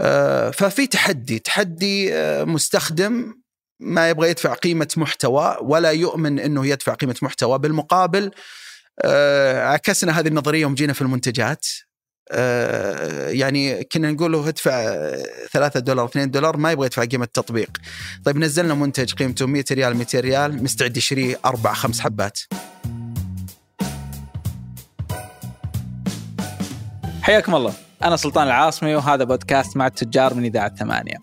آه، ففي تحدي تحدي آه، مستخدم ما يبغى يدفع قيمة محتوى ولا يؤمن أنه يدفع قيمة محتوى بالمقابل آه، عكسنا هذه النظرية يوم جينا في المنتجات. يعني كنا نقول له ادفع 3 دولار 2 دولار ما يبغى يدفع قيمة التطبيق طيب نزلنا منتج قيمته 100 ريال 200 ريال مستعد يشتريه أربع خمس حبات. حياكم الله. أنا سلطان العاصمي وهذا بودكاست مع التجار من إذاعة ثمانية.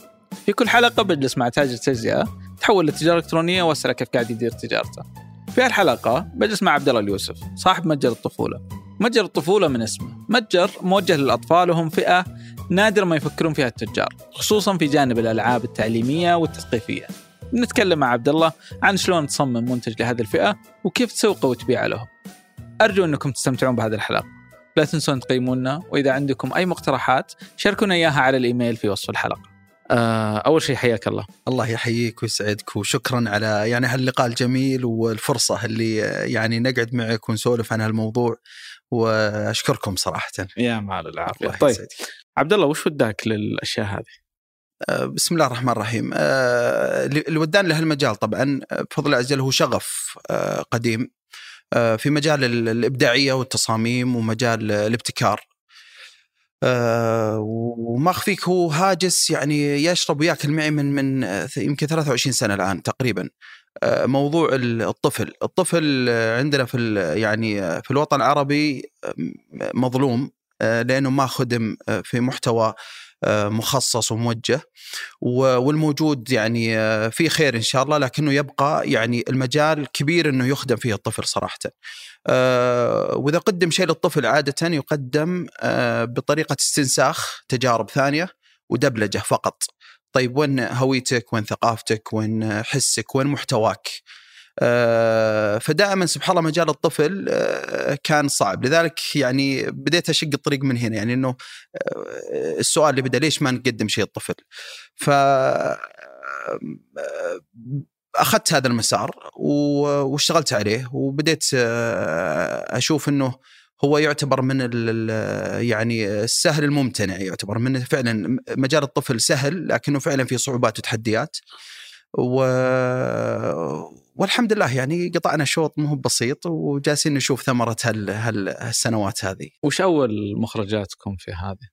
في كل حلقة بجلس مع تاجر تجزئة تحول للتجارة الإلكترونية وأسأله كيف قاعد يدير تجارته. في هالحلقة بجلس مع عبد الله اليوسف صاحب متجر الطفولة. متجر الطفولة من اسمه. متجر موجه للأطفال وهم فئة نادر ما يفكرون فيها التجار خصوصا في جانب الألعاب التعليمية والتثقيفية. نتكلم مع عبد الله عن شلون تصمم منتج لهذه الفئة وكيف تسوقه وتبيعه لهم. أرجو أنكم تستمتعون بهذه الحلقة. لا تنسون تقيمونا وإذا عندكم أي مقترحات شاركونا إياها على الإيميل في وصف الحلقة. آه، أول شيء حياك الله. الله يحييك ويسعدك وشكرا على يعني هاللقاء الجميل والفرصة اللي يعني نقعد معك ونسولف عن هالموضوع وأشكركم صراحة. يا مال العافية. طيب عبد الله وش وداك للأشياء هذه؟ آه، بسم الله الرحمن الرحيم آه، اللي لهالمجال طبعا بفضل الله عز وجل هو شغف قديم في مجال الإبداعية والتصاميم ومجال الابتكار. آه، وما أخفيك هو هاجس يعني يشرب ويأكل معي من من يمكن 23 سنة الآن تقريبا. آه، موضوع الطفل. الطفل عندنا في يعني في الوطن العربي مظلوم لأنه ما خدم في محتوى آه، مخصص وموجه والموجود يعني آه، في خير إن شاء الله لكنه يبقى يعني المجال كبير إنه يخدم فيه الطفل صراحة. آه، وإذا قدم شيء للطفل عاده يقدم بطريقة استنساخ تجارب ثانية ودبلجة فقط. طيب وين هويتك؟ وين ثقافتك؟ وين حسك؟ وين محتواك؟ آه، فدائما سبحان الله مجال الطفل آه، كان صعب. لذلك يعني بديت أشق الطريق من هنا يعني إنه آه، السؤال اللي بدا ليش ما نقدم شيء الطفل ف أخذت هذا المسار واشتغلت عليه وبديت أشوف إنه هو يعتبر من يعني السهل الممتنع يعتبر من فعلا مجال الطفل سهل لكنه فعلا في صعوبات وتحديات. و... والحمد لله يعني قطعنا شوط مو بسيط وجالسين نشوف ثمرة هال... هالسنوات هذه. وش أول مخرجاتكم في هذه؟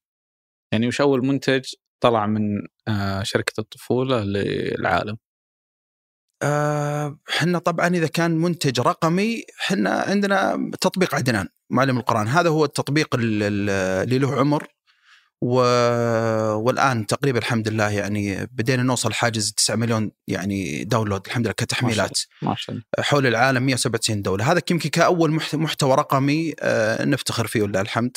يعني وش أول منتج طلع من آه، شركة الطفولة للعالم؟ إحنا آه طبعا إذا كان منتج رقمي إحنا عندنا تطبيق عدنان معلم القرآن هذا هو التطبيق اللي له عمر و... والآن تقريبا الحمد لله يعني بدينا نوصل حاجز 9 مليون يعني داونلود الحمد لله كتحميلات. ما شاء الله حول العالم 197 دولة. هذا يمكن كأول محتوى رقمي آه نفتخر فيه ولله الحمد.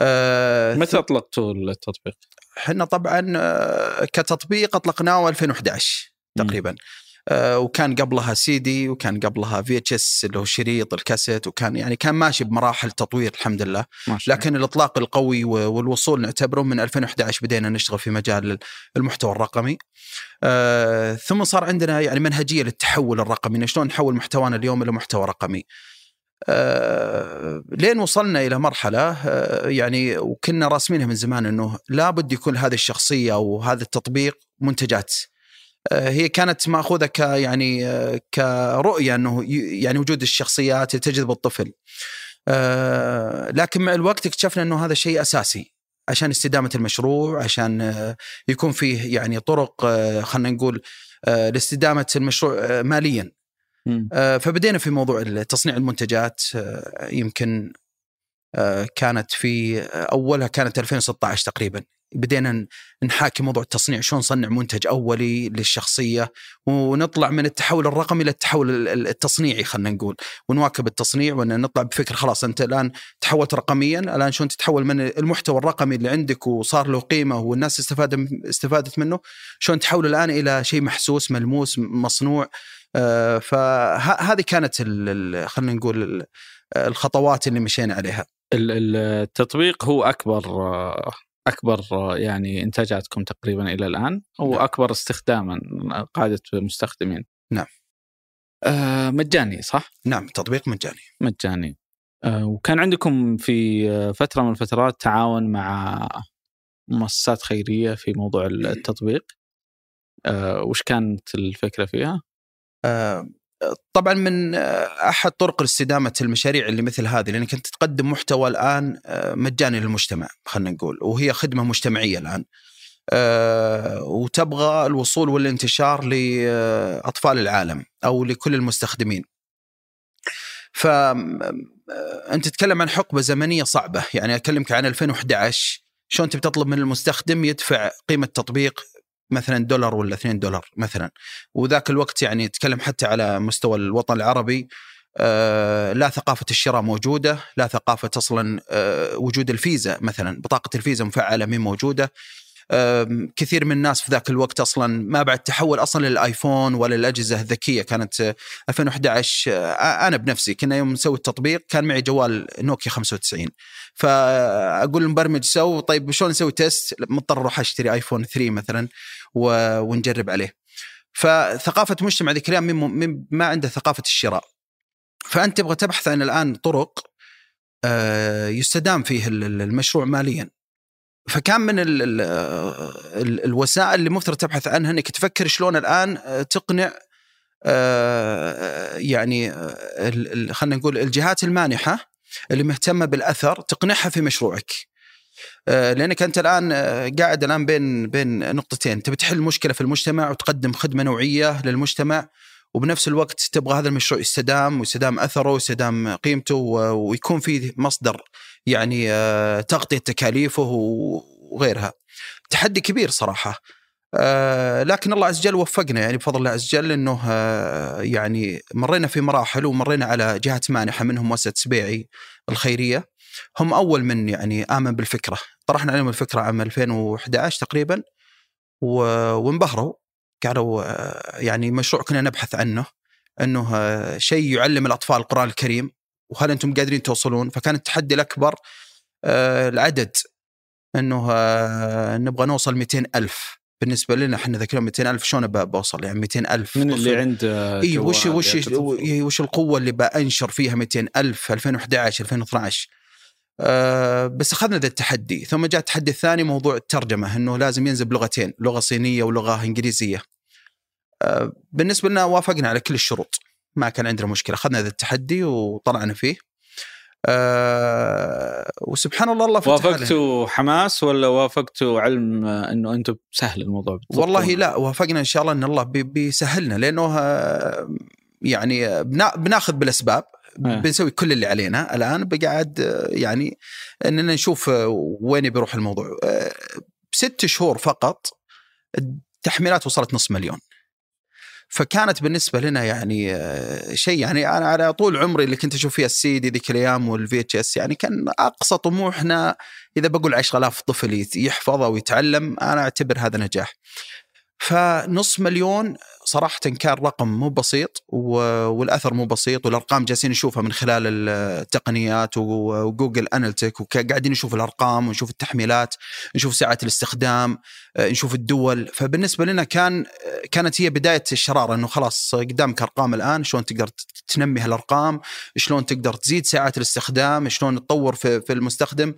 آه متى أطلقتوا التطبيق؟ إحنا طبعا آه كتطبيق أطلقناه 2011 تقريبا. م. آه، وكان قبلها سي دي وكان قبلها VHS اللي هو شريط الكاسيت وكان يعني كان ماشي بمراحل تطوير الحمد لله. لكن الإطلاق القوي والوصول نعتبره من 2011 بدينا نشتغل في مجال المحتوى الرقمي. آه ثم صار عندنا يعني منهجية للتحول الرقمي شلون نحول محتوانا اليوم إلى محتوى رقمي. آه لين وصلنا إلى مرحلة آه يعني وكنا راسمينها من زمان إنه لابد يكون هذه الشخصية أو هذا التطبيق منتجات. هي كانت مأخوذة ك يعني آه، كرؤية أنه يعني وجود الشخصيات تجذب الطفل. آه، لكن مع الوقت اكتشفنا أنه هذا شيء أساسي عشان استدامة المشروع عشان يكون فيه يعني طرق خلينا نقول لاستدامة المشروع ماليا. فبدينا في موضوع تصنيع المنتجات يمكن كانت في أولها كانت 2016 تقريبا بدينا نحاكي موضوع التصنيع شلون نصنع منتج أولي للشخصية ونطلع من التحول الرقمي للتحول التصنيعي خلينا نقول. ونواكب التصنيع وإن نطلع بفكر خلاص أنت الآن تحولت رقميا الآن شلون تتحول من المحتوى الرقمي اللي عندك وصار له قيمة والناس استفاد استفادت منه شلون تحول الآن إلى شيء محسوس ملموس مصنوع. آه، فهذه كانت خلينا نقول الخطوات اللي مشينا عليها. التطبيق هو أكبر أكبر يعني إنتاجاتكم تقريبا إلى الآن واكبر نعم. استخداما قاعدة المستخدمين نعم آه مجاني صح؟ نعم تطبيق مجاني مجاني آه وكان عندكم في فترة من الفترات تعاون مع مؤسسات خيرية في موضوع التطبيق آه، وش كانت الفكرة فيها؟ آه، طبعا من أحد طرق استدامه المشاريع اللي مثل هذه لأنك أنت تقدم محتوى الآن مجاني للمجتمع خلينا نقول وهي خدمة مجتمعية الآن. وتبغى الوصول والانتشار لأطفال العالم أو لكل المستخدمين. فانت تتكلم عن حقبة زمنية صعبة يعني أكلمك عن 2011 شلون انت بتطلب من المستخدم يدفع قيمة تطبيق مثلا دولار ولا 2 دولار مثلا. وذاك الوقت يعني تتكلم حتى على مستوى الوطن العربي آه لا ثقافة الشراء موجودة لا ثقافة أصلا آه وجود الفيزا مثلا بطاقة الفيزا مفعلة من موجودة. كثير من الناس في ذاك الوقت أصلا ما بعد تحول أصلا للآيفون ولا الاجهزه الذكية. كانت 2011 أنا بنفسي كنا يوم نسوي التطبيق كان معي جوال نوكيا 95 فأقول للمبرمج so طيب شلون نسوي test؟ مضطر أروح أشتري آيفون 3 مثلا ونجرب عليه. فثقافة مجتمع ذيك الأيام ما عنده ثقافة الشراء. فأنت تبغى تبحث عن الآن طرق يستدام فيه المشروع ماليا. فكان من ال ال ال الوسائل اللي مفترض تبحث عنها إنك تفكر شلون الآن تقنع يعني خلينا نقول الجهات المانحة اللي مهتمة بالأثر تقنعها في مشروعك. لأنك أنت الآن قاعد الآن بين بين نقطتين تبي تحل مشكلة في المجتمع وتقدم خدمة نوعية للمجتمع وبنفس الوقت تبغى هذا المشروع يستدام ويستدام أثره ويستدام قيمته ويكون فيه مصدر يعني آه، تغطية تكاليفه وغيرها. تحدي كبير صراحة. آه، لكن الله عز وجل وفقنا يعني بفضل الله عز وجل إنه آه، يعني مرينا في مراحل ومرينا على جهات مانحة منهم مؤسسة سبيعي الخيرية هم أول من يعني آمن بالفكرة، طرحنا عليهم الفكرة عام 2011 تقريبا وانبهروا قالوا يعني مشروع كنا نبحث عنه إنه شيء يعلم الأطفال القرآن الكريم وهل أنتم قادرين توصلون؟ فكان التحدي الأكبر آه، العدد إنه آه، نبغى نوصل 200 ألف. بالنسبة لنا إحنا ذاك اليوم 200 ألف شلون بوصل يعني 200 ألف من اللي عنده إي وش وش وش القوة اللي بأنشر فيها 200 ألف؟ 2011 2012 أه بس أخذنا ذا التحدي. ثم جاء التحدي الثاني موضوع الترجمة إنه لازم ينزل بلغتين لغة صينية ولغة إنجليزية. أه بالنسبة لنا وافقنا على كل الشروط. ما كان عندنا مشكلة. أخذنا هذا التحدي وطلعنا فيه. أه وسبحان الله الله فتح وافقتوا حماس ولا وافقتوا علم إنه أنتم سهل الموضوع؟ والله لا وافقنا إن شاء الله إن الله بيسهلنا لأنه آه، يعني بناخذ بالأسباب أه. بنسوي كل اللي علينا الآن. بقعد آه، يعني إننا نشوف وين بيروح الموضوع. ست شهور فقط التحميلات وصلت نص مليون. فكانت بالنسبة لنا يعني آه، شيء يعني أنا على طول عمري اللي كنت أشوف فيها السيدي ذيك الأيام وال VHS يعني كان أقصى طموحنا إذا بقول 10000 طفل يحفظ أو يتعلم أنا أعتبر هذا نجاح. فنص مليون صراحة كان رقم مو بسيط والأثر مو بسيط والأرقام جالسين نشوفها من خلال التقنيات وجوجل أنالتيك وقاعدين نشوف الأرقام ونشوف التحميلات نشوف ساعات الاستخدام آه، نشوف الدول. فبالنسبة لنا كان كانت هي بداية الشرارة أنه خلاص قدامك أرقام الآن شلون تقدر تنمي هالأرقام؟ شلون تقدر تزيد ساعات الاستخدام؟ شلون تطور في المستخدم؟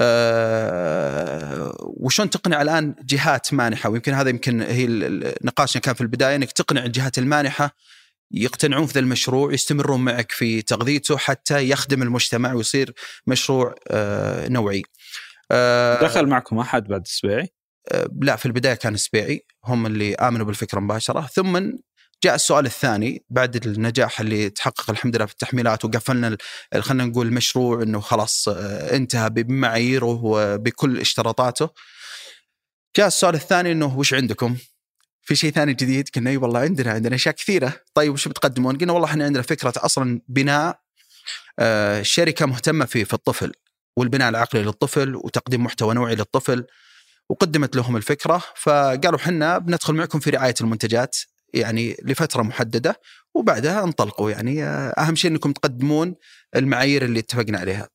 أه وشلون تقنع الآن جهات مانحة ويمكن هذا يمكن هي نقاشنا كان في البداية إنك تقنع الجهات المانحة يقتنعون في ذا المشروع يستمرون معك في تغذيته حتى يخدم المجتمع ويصير مشروع أه نوعي. أه دخل معكم أحد بعد السبيعي؟ لا في البداية كان السبيعي هم اللي آمنوا بالفكرة مباشرة ثم جاء السؤال الثاني بعد النجاح اللي تحقق الحمد لله في التحميلات وقفلنا خلينا نقول المشروع إنه خلاص آه، انتهى بمعاييره وبكل اشتراطاته جاء السؤال الثاني إنه وش عندكم؟ في شيء ثاني جديد؟ قلنا إي والله عندنا عندنا أشياء كثيرة، طيب وش بتقدمون؟ قلنا والله إحنا عندنا فكرة أصلا بناء آه، شركة مهتمة في في الطفل والبناء العقلي للطفل وتقديم محتوى نوعي للطفل وقدمت لهم الفكرة فقالوا حنا بندخل معكم في رعاية المنتجات يعني لفترة محددة وبعدها انطلقوا يعني آه، أهم شيء إنكم تقدمون المعايير اللي اتفقنا عليها.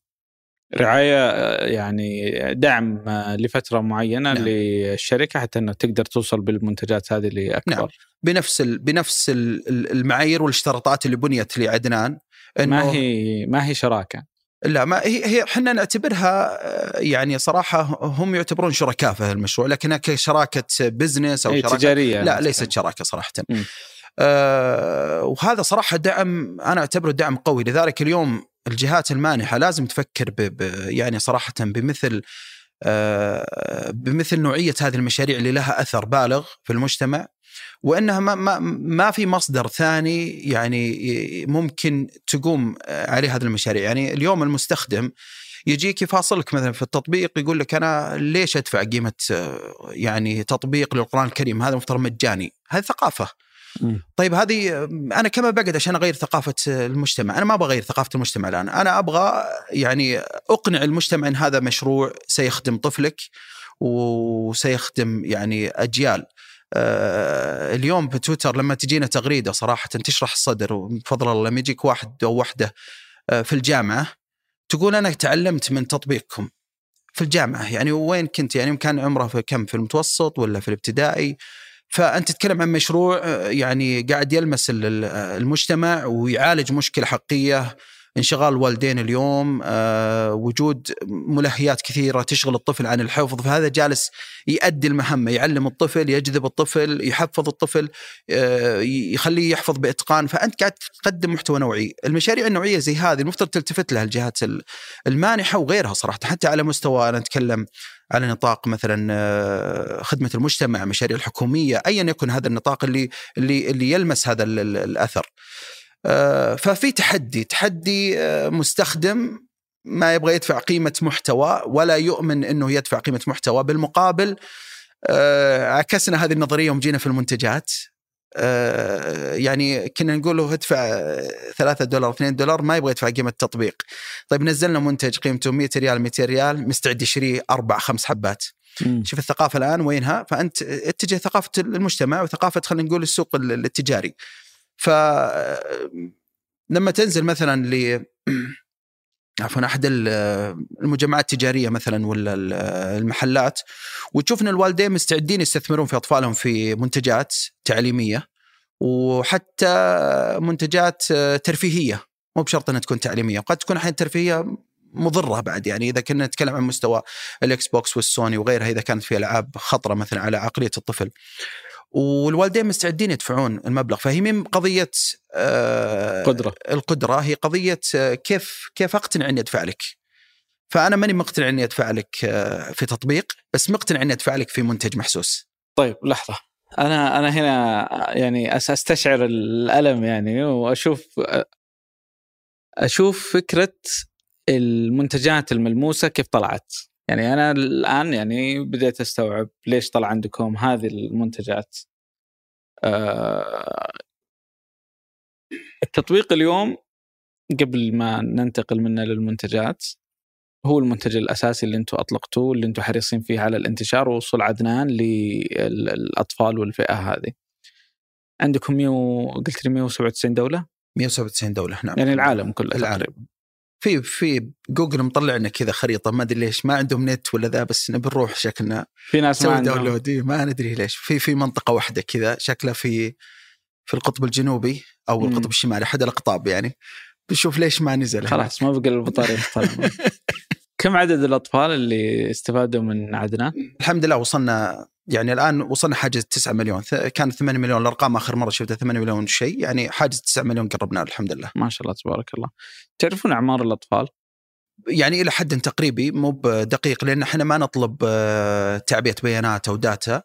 رعاية آه، يعني دعم آه، لفترة معينة نعم. للشركة حتى انها تقدر توصل بالمنتجات هذه لأكبر. نعم. بنفس ال بنفس المعايير والاشتراطات اللي بنيت لعدنان ما هي ما هي شراكة. لا ما هي هي إحنا نعتبرها آه، يعني صراحة هم يعتبرون شركاء في المشروع لكنها كشراكه بزنس أو أي شراكه تجارية لا. ليست شراكة صراحة. آه وهذا صراحة دعم أنا أعتبره دعم قوي لذلك اليوم الجهات المانحة لازم تفكر ب ب يعني صراحة بمثل آه بمثل نوعية هذه المشاريع اللي لها أثر بالغ في المجتمع وأنها ما ما ما في مصدر ثاني يعني ممكن تقوم عليه هذه المشاريع. يعني اليوم المستخدم يجيك يفاصلك مثلا في التطبيق يقول لك أنا ليش أدفع قيمة يعني تطبيق للقرآن الكريم؟ هذا مفترض مجاني. هذه ثقافة. طيب هذه أنا كما بقعد عشان أغير ثقافة المجتمع. أنا ما أبغى أغير ثقافة المجتمع الآن. أنا أبغى يعني أقنع المجتمع إن هذا مشروع سيخدم طفلك وسيخدم يعني أجيال. اليوم في تويتر لما تجينا تغريدة صراحة تشرح الصدر وبفضل الله لما يجيك واحد أو واحدة آه، في الجامعة تقول أنا تعلمت من تطبيقكم في الجامعة يعني وين كنت؟ يعني كان عمره في كم؟ في المتوسط ولا في الابتدائي؟ فأنت تتكلم عن مشروع آه، يعني قاعد يلمس ال- ال- المجتمع ويعالج مشكلة حقيقية انشغال الوالدين اليوم آه، وجود ملهيات كثيرة تشغل الطفل عن الحفظ. فهذا جالس يؤدي المهمة يعلم الطفل يجذب الطفل يحفظ الطفل آه، يخليه يحفظ بإتقان. فأنت قاعد تقدم محتوى نوعي. المشاريع النوعية زي هذه المفترض تلتفت لها الجهات ال- المانحة وغيرها صراحة. حتى على مستوى أنا أتكلم على نطاق مثلا آه، خدمة المجتمع مشاريع الحكومية ايا يكن هذا النطاق اللي اللي اللي يلمس هذا ال- ال- الأثر. ففي تحدي تحدي آه، مستخدم ما يبغى يدفع قيمة محتوى ولا يؤمن إنه يدفع قيمة محتوى. بالمقابل آه، عكسنا هذه النظرية يوم جينا في المنتجات. آه، يعني كنا نقول له ادفع 3 دولار 2 دولار ما يبغى يدفع قيمة التطبيق طيب نزلنا منتج قيمته 100 ريال 200 ريال مستعد يشتريه أربع خمس حبات. مم. شوف الثقافة الآن وينها؟ فأنت اتجه ثقافة المجتمع وثقافة خلينا نقول السوق ال- التجاري. ف لما تنزل مثلا ل عفوا أحد ال- المجمعات التجارية مثلا ولا ال- المحلات وتشوف ان الوالدين مستعدين يستثمرون في أطفالهم في منتجات تعليمية وحتى منتجات ترفيهية مو بشرط إنها تكون تعليمية وقد تكون أحيانا ترفيهية مضرة بعد يعني إذا كنا نتكلم عن مستوى الإكس بوكس والسوني وغيرها إذا كانت في ألعاب خطرة مثلا على عقلية الطفل. والوالدين مستعدين يدفعون المبلغ. فهي من قضية آه، قدرة. القدرة. هي قضية آه، كيف كيف أقتنع أني أدفع لك؟ فأنا ماني مقتنع أني أدفع لك آه، في تطبيق بس مقتنع أني أدفع لك في منتج محسوس. طيب لحظة. أنا أنا هنا يعني أستشعر الألم يعني وأشوف أشوف فكرة المنتجات الملموسة كيف طلعت. يعني أنا الآن يعني بديت أستوعب ليش طلع عندكم هذه المنتجات آه، التطبيق اليوم قبل ما ننتقل منه للمنتجات هو المنتج الأساسي اللي أنتم أطلقتوه اللي أنتم حريصين فيه على الانتشار ووصول عدنان للأطفال والفئة هذه. عندكم 100 قلت لي 197 دولة 197 دولة نعم يعني العالم كله العالم. تقريبا في في جوجل مطلع لنا كذا خريطة ما أدري ليش ما عندهم نت ولا ذا بس نبي نروح شكلنا في ناس ما download إيه، ما ندري ليش في في منطقة واحدة كذا شكلها في في القطب الجنوبي أو مم. القطب الشمالي أحد الأقطاب يعني بنشوف ليش ما نزل. خلاص ما بقى البطاريه. كم عدد الأطفال اللي استفادوا من عدنان؟ الحمد لله وصلنا يعني الآن وصلنا حاجز 9 مليون كان 8 مليون الأرقام آخر مرة شفتها 8 مليون شيء يعني حاجز 9 مليون قربنا الحمد لله ما شاء الله تبارك الله. تعرفون أعمار الأطفال؟ يعني إلى حد تقريبي مو بدقيق لأن إحنا ما نطلب آه، تعبئة بيانات أو داتا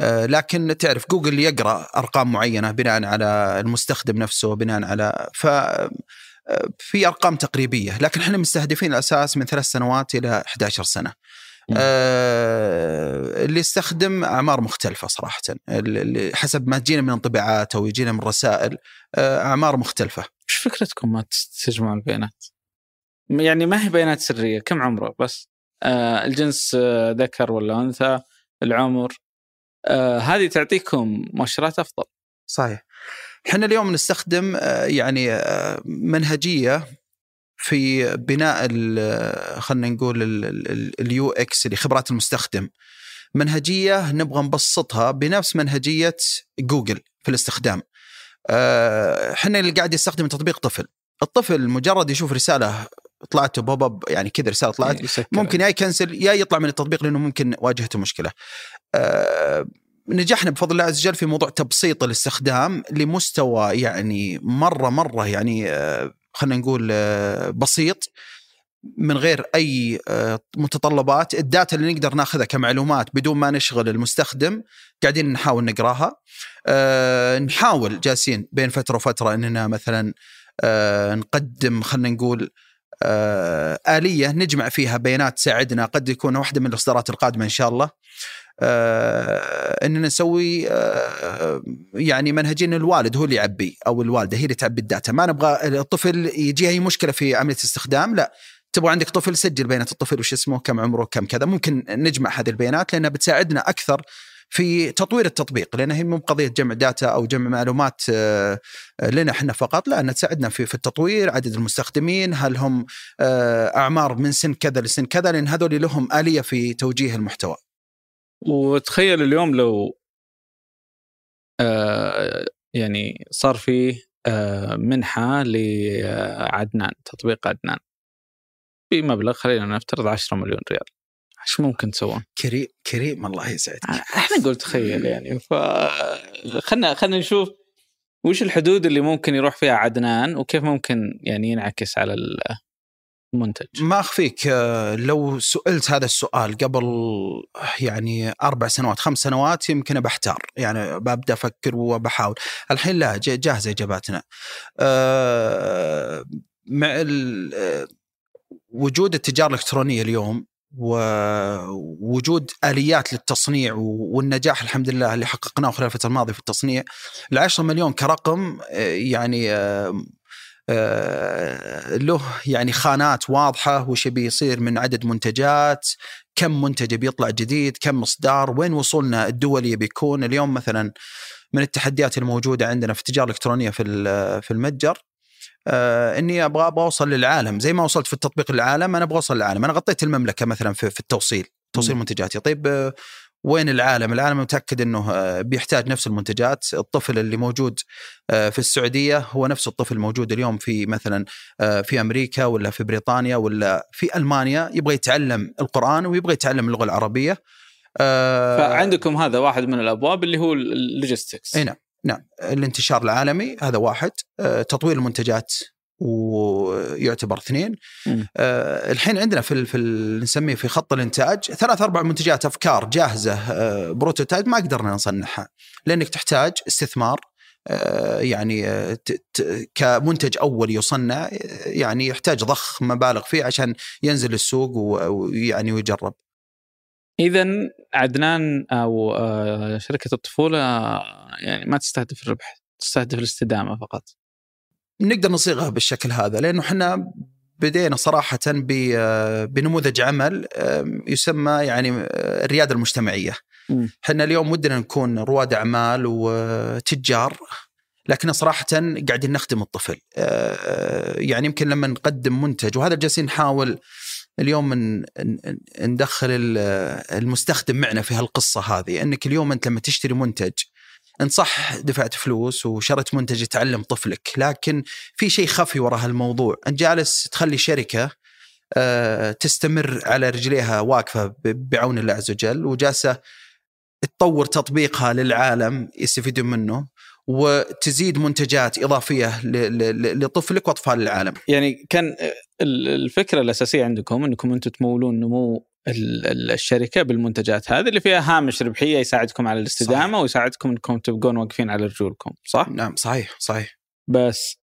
آه، لكن تعرف جوجل يقرأ أرقام معينة بناء على المستخدم نفسه بناء على ف آه، في أرقام تقريبية لكن إحنا مستهدفين الأساس من ثلاث سنوات إلى 11 سنة. آه، اللي يستخدم أعمار مختلفة صراحة اللي حسب ما تجينا من انطباعات أو يجينا من رسائل آه، أعمار مختلفة وش فكرتكم ما تجمعون البيانات؟ يعني ما هي بيانات سرية، كم عمره بس؟ آه الجنس آه ذكر ولا أنثى؟ العمر؟ آه هذه تعطيكم مؤشرات أفضل. صحيح إحنا اليوم نستخدم يعني منهجية في بناء ال- خلينا نقول ال UX اللي خبرات المستخدم منهجية نبغى نبسطها بنفس منهجية جوجل في الاستخدام آه، إحنا اللي قاعد يستخدم تطبيق طفل الطفل مجرد يشوف رسالة طلعت pop up يعني كذا رسالة طلعت يسكر. ممكن يا ي cancel يا يطلع من التطبيق لأنه ممكن واجهته مشكلة. آه نجحنا بفضل الله عز وجل في موضوع تبسيط الاستخدام لمستوى يعني مرة مرة يعني آه خلينا نقول آه بسيط من غير أي آه متطلبات. ال data اللي نقدر ناخذها كمعلومات بدون ما نشغل المستخدم قاعدين نحاول نقراها. آه نحاول جالسين بين فترة وفترة إننا مثلا نقدم خلينا نقول آلية نجمع فيها بيانات تساعدنا. قد يكون واحدة من الإصدارات القادمة إن شاء الله. إننا نسوي آه يعني منهجين الوالد هو اللي يعبي أو الوالدة هي اللي تعبي الداتا. ما نبغى الطفل يجيه اي مشكلة في عملية الاستخدام؟ لا. تبغى عندك طفل سجل بيانات الطفل وش اسمه كم عمره كم كذا. ممكن نجمع هذه البيانات لأنها بتساعدنا أكثر في تطوير التطبيق لأن هي مو قضيه جمع داتا أو جمع معلومات آه لنا إحنا فقط. لا إنها تساعدنا في في التطوير عدد المستخدمين هل هم آه أعمار من سن كذا لسن كذا لأن هذول لهم آلية في توجيه المحتوى. وتخيل اليوم لو آه يعني صار في آه منحة لعدنان تطبيق عدنان. بمبلغ خلينا نفترض 10 مليون ريال. إيش ممكن تسوون؟ كريم كريم الله يسعدك. إحنا نقول تخيل يعني. ف خلنا خلنا نشوف وش الحدود اللي ممكن يروح فيها عدنان وكيف ممكن يعني ينعكس على المنتج ما أخفيك لو سئلت هذا السؤال قبل يعني أربع سنوات خمس سنوات يمكن بحتار. يعني ببدأ أفكر وبحاول. الحين لا جاهزة إجاباتنا. مع وجود التجارة الإلكترونية اليوم ووجود آليات للتصنيع والنجاح الحمد لله اللي حققناه خلال الفترة الماضية في التصنيع ال 10 مليون كرقم يعني له يعني خانات واضحة وش بيصير من عدد منتجات كم منتج بيطلع جديد كم اصدار وين وصولنا الدولي بيكون اليوم مثلا من التحديات الموجودة عندنا في التجارة الإلكترونية في في المتجر آه إني أبغى أبغى أوصل للعالم. زي ما وصلت في التطبيق للعالم أنا أبغى أوصل للعالم. أنا غطيت المملكة مثلا في, في التوصيل توصيل منتجاتي. طيب آه وين العالم؟ العالم متأكد إنه بيحتاج نفس المنتجات، الطفل اللي موجود في السعودية هو نفس الطفل الموجود اليوم في مثلا في أمريكا ولا في بريطانيا ولا في ألمانيا يبغى يتعلم القرآن ويبغى يتعلم اللغة العربية. فعندكم هذا واحد من الأبواب اللي هو اللوجيستكس. إي نعم نعم الانتشار العالمي هذا واحد، تطوير المنتجات ويعتبر اثنين آه الحين عندنا في في نسميه في خط الانتاج ثلاث أربع منتجات أفكار جاهزة آه prototype ما قدرنا نصنعها لأنك تحتاج استثمار آه يعني آه كمنتج أول يصنع يعني يحتاج ضخ مبالغ فيه عشان ينزل السوق ويعني ويجرب. اذا عدنان أو آه، شركة الطفولة يعني ما تستهدف الربح تستهدف الاستدامة فقط. نقدر نصيغها بالشكل هذا لأنه إحنا بدينا صراحة بنموذج عمل يسمى يعني الريادة المجتمعية. إحنا اليوم ودنا نكون رواد أعمال وتجار لكن صراحة قاعدين نخدم الطفل. يعني يمكن لما نقدم منتج وهذا جالسين نحاول اليوم ندخل المستخدم معنا في هالقصة هذه إنك اليوم أنت لما تشتري منتج إن صح دفعت فلوس وشريت منتج يتعلم طفلك لكن في شيء خفي وراء هالموضوع أنت جالس تخلي شركة تستمر على رجليها واقفة بعون الله عز وجل وجالسة تطور تطبيقها للعالم يستفيدون منه وتزيد منتجات إضافية لطفلك وأطفال العالم. يعني كان الفكرة الأساسية عندكم إنكم أنتم تمولون نمو الشركة بالمنتجات هذه اللي فيها هامش ربحية يساعدكم على الاستدامة صحيح. ويساعدكم إنكم تبقون واقفين على رجولكم صح؟ نعم صحيح صحيح بس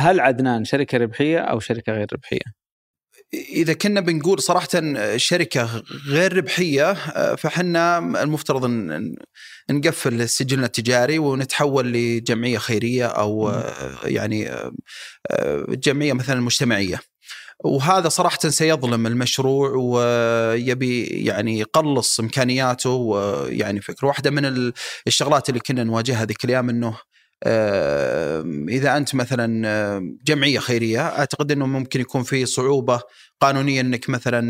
هل عدنان شركة ربحية أو شركة غير ربحية؟ إذا كنا بنقول صراحة شركة غير ربحية فحنا المفترض ان نقفل سجلنا التجاري ونتحول لجمعية خيرية أو يعني جمعية مثلا مجتمعية. وهذا صراحة سيظلم المشروع ويبي يعني يقلص إمكانياته ويعني فكرة واحدة من الشغلات اللي كنا نواجهها ذيك الأيام أنه إذا أنت مثلا جمعية خيرية أعتقد أنه ممكن يكون في صعوبة قانونية أنك مثلا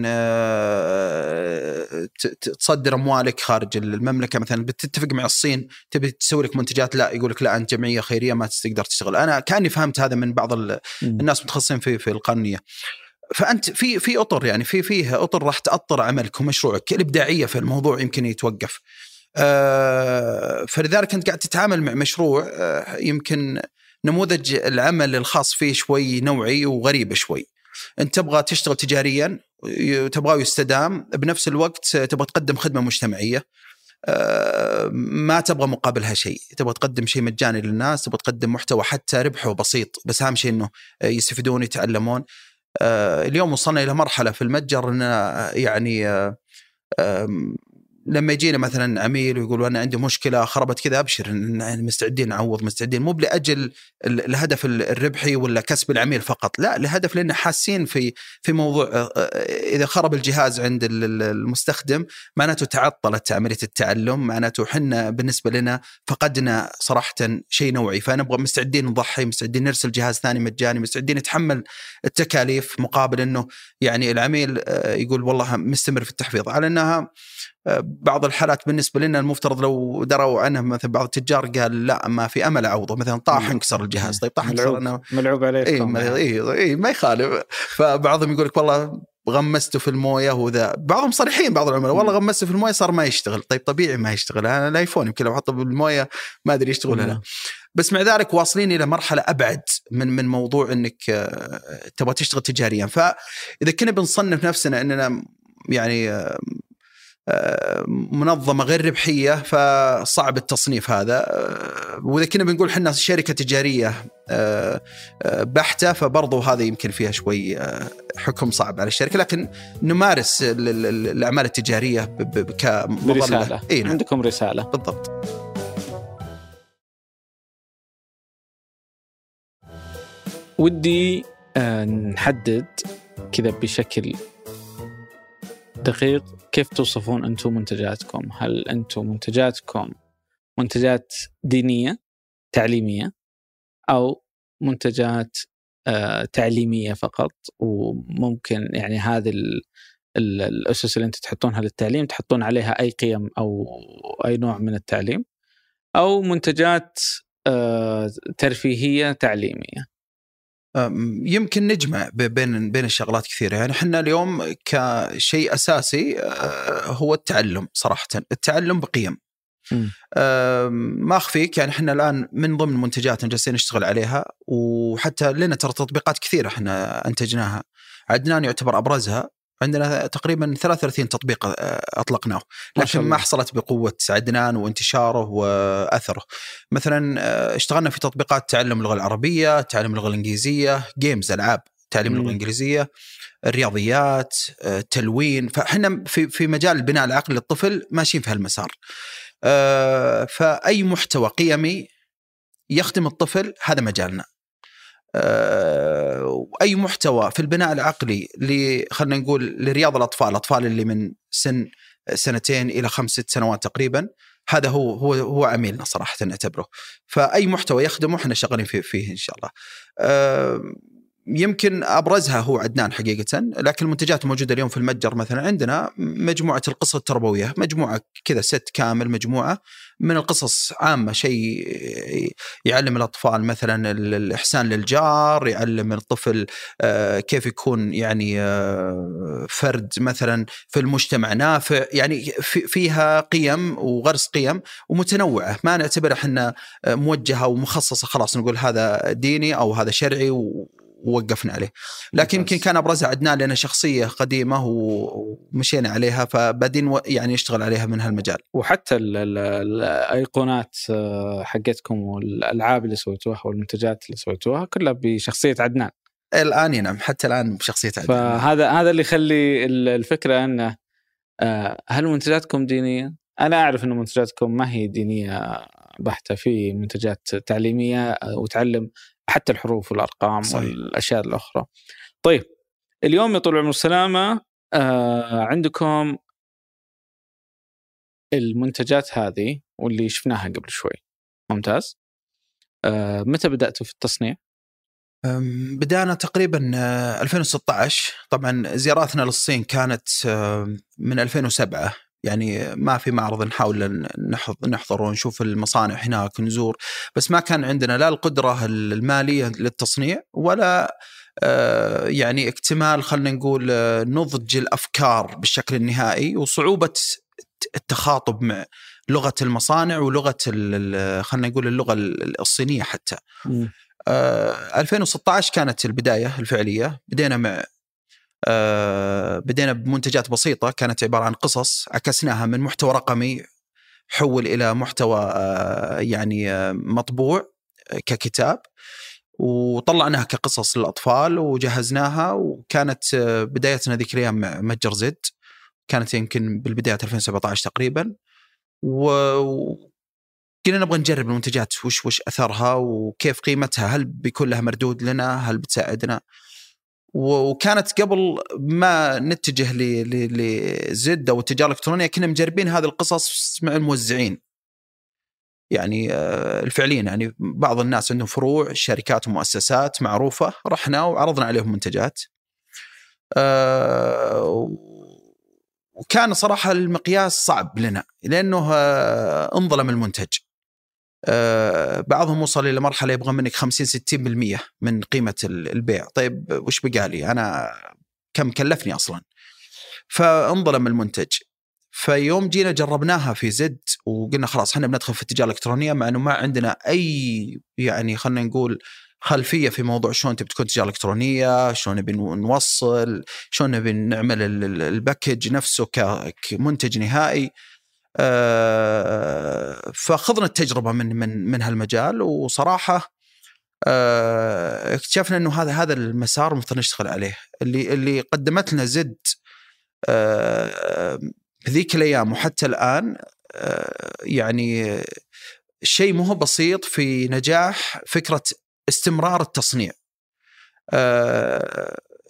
تصدر أموالك خارج المملكة. مثلا بتتفق مع الصين تبي تسوي لك منتجات لا يقول لك لا أنت جمعية خيرية ما تقدر تشتغل. أنا كأني فهمت هذا من بعض الناس متخصصين في في القانونية. فأنت في في أطر يعني في فيها أطر راح تأطر عملك ومشروعك الإبداعية في الموضوع يمكن يتوقف. آه، فلذلك أنت قاعد تتعامل مع مشروع آه، يمكن نموذج العمل الخاص فيه شوي نوعي وغريب شوي. أنت تبغى تشتغل تجاريا تبغاه يستدام بنفس الوقت تبغى تقدم خدمة مجتمعية. آه، ما تبغى مقابلها شيء تبغى تقدم شيء مجاني للناس تبغى تقدم محتوى حتى ربحه بسيط بس أهم شيء إنه يستفيدون يتعلمون. اليوم وصلنا إلى مرحلة في المتجر ان يعني لما يجينا مثلا عميل ويقول أنا عندي مشكلة خربت كذا أبشر مستعدين نعوض مستعدين. مو لأجل الهدف الربحي ولا كسب العميل فقط لا لهدف لأن حاسين في في موضوع إذا خرب الجهاز عند المستخدم معناته تعطلت عملية التعلم معناته إحنا بالنسبة لنا فقدنا صراحة شيء نوعي. فنبغى مستعدين نضحي مستعدين نرسل جهاز ثاني مجاني مستعدين نتحمل التكاليف مقابل إنه يعني العميل يقول والله مستمر في التحفيظ. على إنها بعض الحالات بالنسبة لنا المفترض لو دروا عنه مثلا بعض التجار قال لا ما في أمل أعوضه. مثلا طاح انكسر الجهاز. طيب طاح انكسر أنا ملعوب عليك اي إيه إيه ما يخالف. فبعضهم يقول لك والله غمسته في الموية وذا. بعضهم صريحين بعض العملاء. والله غمسته في الموية صار ما يشتغل. طيب طبيعي ما يشتغل. أنا الآيفون يمكن لو أحطه بالموية ما أدري يشتغل ولا لا. بس مع ذلك واصلين إلى مرحلة أبعد من من موضوع إنك آه، تبغى تشتغل تجاريا. فإذا كنا بنصنف نفسنا إننا يعني آه، منظمة غير ربحية فصعب التصنيف هذا. وإذا كنا بنقول إحنا شركة تجارية آه، آه، بحتة فبرضو هذا يمكن فيها شوي آه، حكم صعب على الشركة. لكن نمارس الأعمال التجارية كمظلة. رساله إيه نعم. عندكم رسالة. بالضبط. ودي نحدد كذا بشكل دقيق كيف توصفون أنتم منتجاتكم؟ هل أنتم منتجاتكم منتجات دينية تعليمية أو منتجات آه تعليمية فقط وممكن يعني هذه الأسس اللي أنتم تحطونها للتعليم تحطون عليها أي قيم أو أي نوع من التعليم أو منتجات آه ترفيهية تعليمية يمكن نجمع بين بين الشغلات كثيرة. يعني إحنا اليوم كشيء أساسي آه، هو التعلم صراحة. التعلم بقيم. ما أخفيك يعني إحنا الآن من ضمن منتجاتنا جالسين نشتغل عليها وحتى لنا ترى تطبيقات كثيرة إحنا أنتجناها. عدنان يعتبر أبرزها. عندنا تقريبا 33 تطبيق آه، أطلقناه. لكن ما حصلت بقوة عدنان وانتشاره وأثره. مثلا آه، اشتغلنا في تطبيقات تعلم اللغة العربية تعلم اللغة الإنجليزية جيمز ألعاب تعليم اللغة الإنجليزية الرياضيات التلوين آه، فإحنا في في مجال البناء العقلي للطفل ماشيين في هالمسار. فأي محتوى قيمي يخدم الطفل هذا مجالنا. أي محتوى في البناء العقلي خلينا نقول لرياض الأطفال، الاطفال اللي من سن سنتين إلى خمس ست سنوات تقريبا هذا هو هو هو عميلنا صراحة نعتبره فأي محتوى يخدمه إحنا شغالين فيه, فيه إن شاء الله. آه، يمكن أبرزها هو عدنان حقيقة لكن المنتجات الموجودة اليوم في المتجر مثلا عندنا مجموعة القصص التربوية مجموعة كذا ست كامل مجموعة من القصص عامة شيء يعلم الأطفال مثلا الإحسان للجار يعلم الطفل آه، كيف يكون يعني آه، فرد مثلا في المجتمع نافع يعني فيها قيم وغرس قيم ومتنوعة. ما نعتبر إحنا موجهة ومخصصة خلاص نقول هذا ديني أو هذا شرعي ووقفنا عليه. لكن يمكن كان ابرزها عدنان لأنه شخصية قديمة ومشينا عليها فبعدين يعني يشتغل عليها من هالمجال. وحتى الأيقونات آه، حقتكم والألعاب اللي سويتوها والمنتجات اللي سويتوها كلها بشخصية عدنان. الآن نعم حتى الآن بشخصية عدنان. فهذا هذا اللي يخلي الفكرة إنه آه، هل منتجاتكم دينية؟ أنا أعرف إن منتجاتكم ما هي دينية بحتة في منتجات تعليمية آه، وتعلم حتى الحروف والأرقام صحيح. والأشياء الأخرى. طيب اليوم يا طول العمر والسلامه آه عندكم المنتجات هذه واللي شفناها قبل شوي ممتاز آه متى بدأتوا في التصنيع؟ بدأنا تقريبا 2016 آه، طبعا زياراتنا للصين كانت من 2007 يعني ما في معرض نحاول نحضر ونشوف المصانع هناك نزور بس ما كان عندنا لا القدرة المالية للتصنيع ولا آه، يعني اكتمال خلينا نقول آه، نضج الأفكار بالشكل النهائي وصعوبة التخاطب مع لغة المصانع ولغة خلينا نقول اللغة الصينية حتى. م. 2016 كانت البداية الفعلية بدينا مع آه بدينا بمنتجات بسيطة كانت عبارة عن قصص عكسناها من محتوى رقمي حول إلى محتوى آه يعني آه مطبوع ككتاب وطلعناها كقصص للأطفال وجهزناها وكانت بدايتنا ذيك الأيام مع متجر زد كانت يمكن بالبدايات 2017 تقريبا و قلنا نبغى نجرب المنتجات وش وش أثرها وكيف قيمتها هل بيكون لها مردود لنا هل بتساعدنا؟ وكانت قبل ما نتجه لزد أو التجارة الإلكترونية كنا مجربين هذه القصص مع الموزعين. يعني آه، الفعليين يعني بعض الناس عندهم فروع شركات ومؤسسات معروفة رحنا وعرضنا عليهم منتجات. آه، وكان صراحة المقياس صعب لنا لأنه آه، انظلم المنتج. بعضهم وصل إلى مرحلة يبغى منك 50 60% من قيمة البيع. طيب وش بقى لي؟ أنا كم كلفني أصلا؟ فانظلم المنتج. فيوم جينا جربناها في زد وقلنا خلاص إحنا بندخل في التجاره الإلكترونية مع إنه ما عندنا أي يعني خلينا نقول خلفية في موضوع شلون تبي تكون تجاره الكترونيه، شلون نبي نوصل، شلون نبي نعمل ال package نفسه كمنتج نهائي. آه، فخذنا التجربة من من من هالمجال وصراحة آه، اكتشفنا إنه هذا هذا المسار المفروض نشتغل عليه اللي اللي قدمت لنا زد بذيك الأيام وحتى الآن يعني شيء مو بسيط في نجاح فكرة استمرار التصنيع.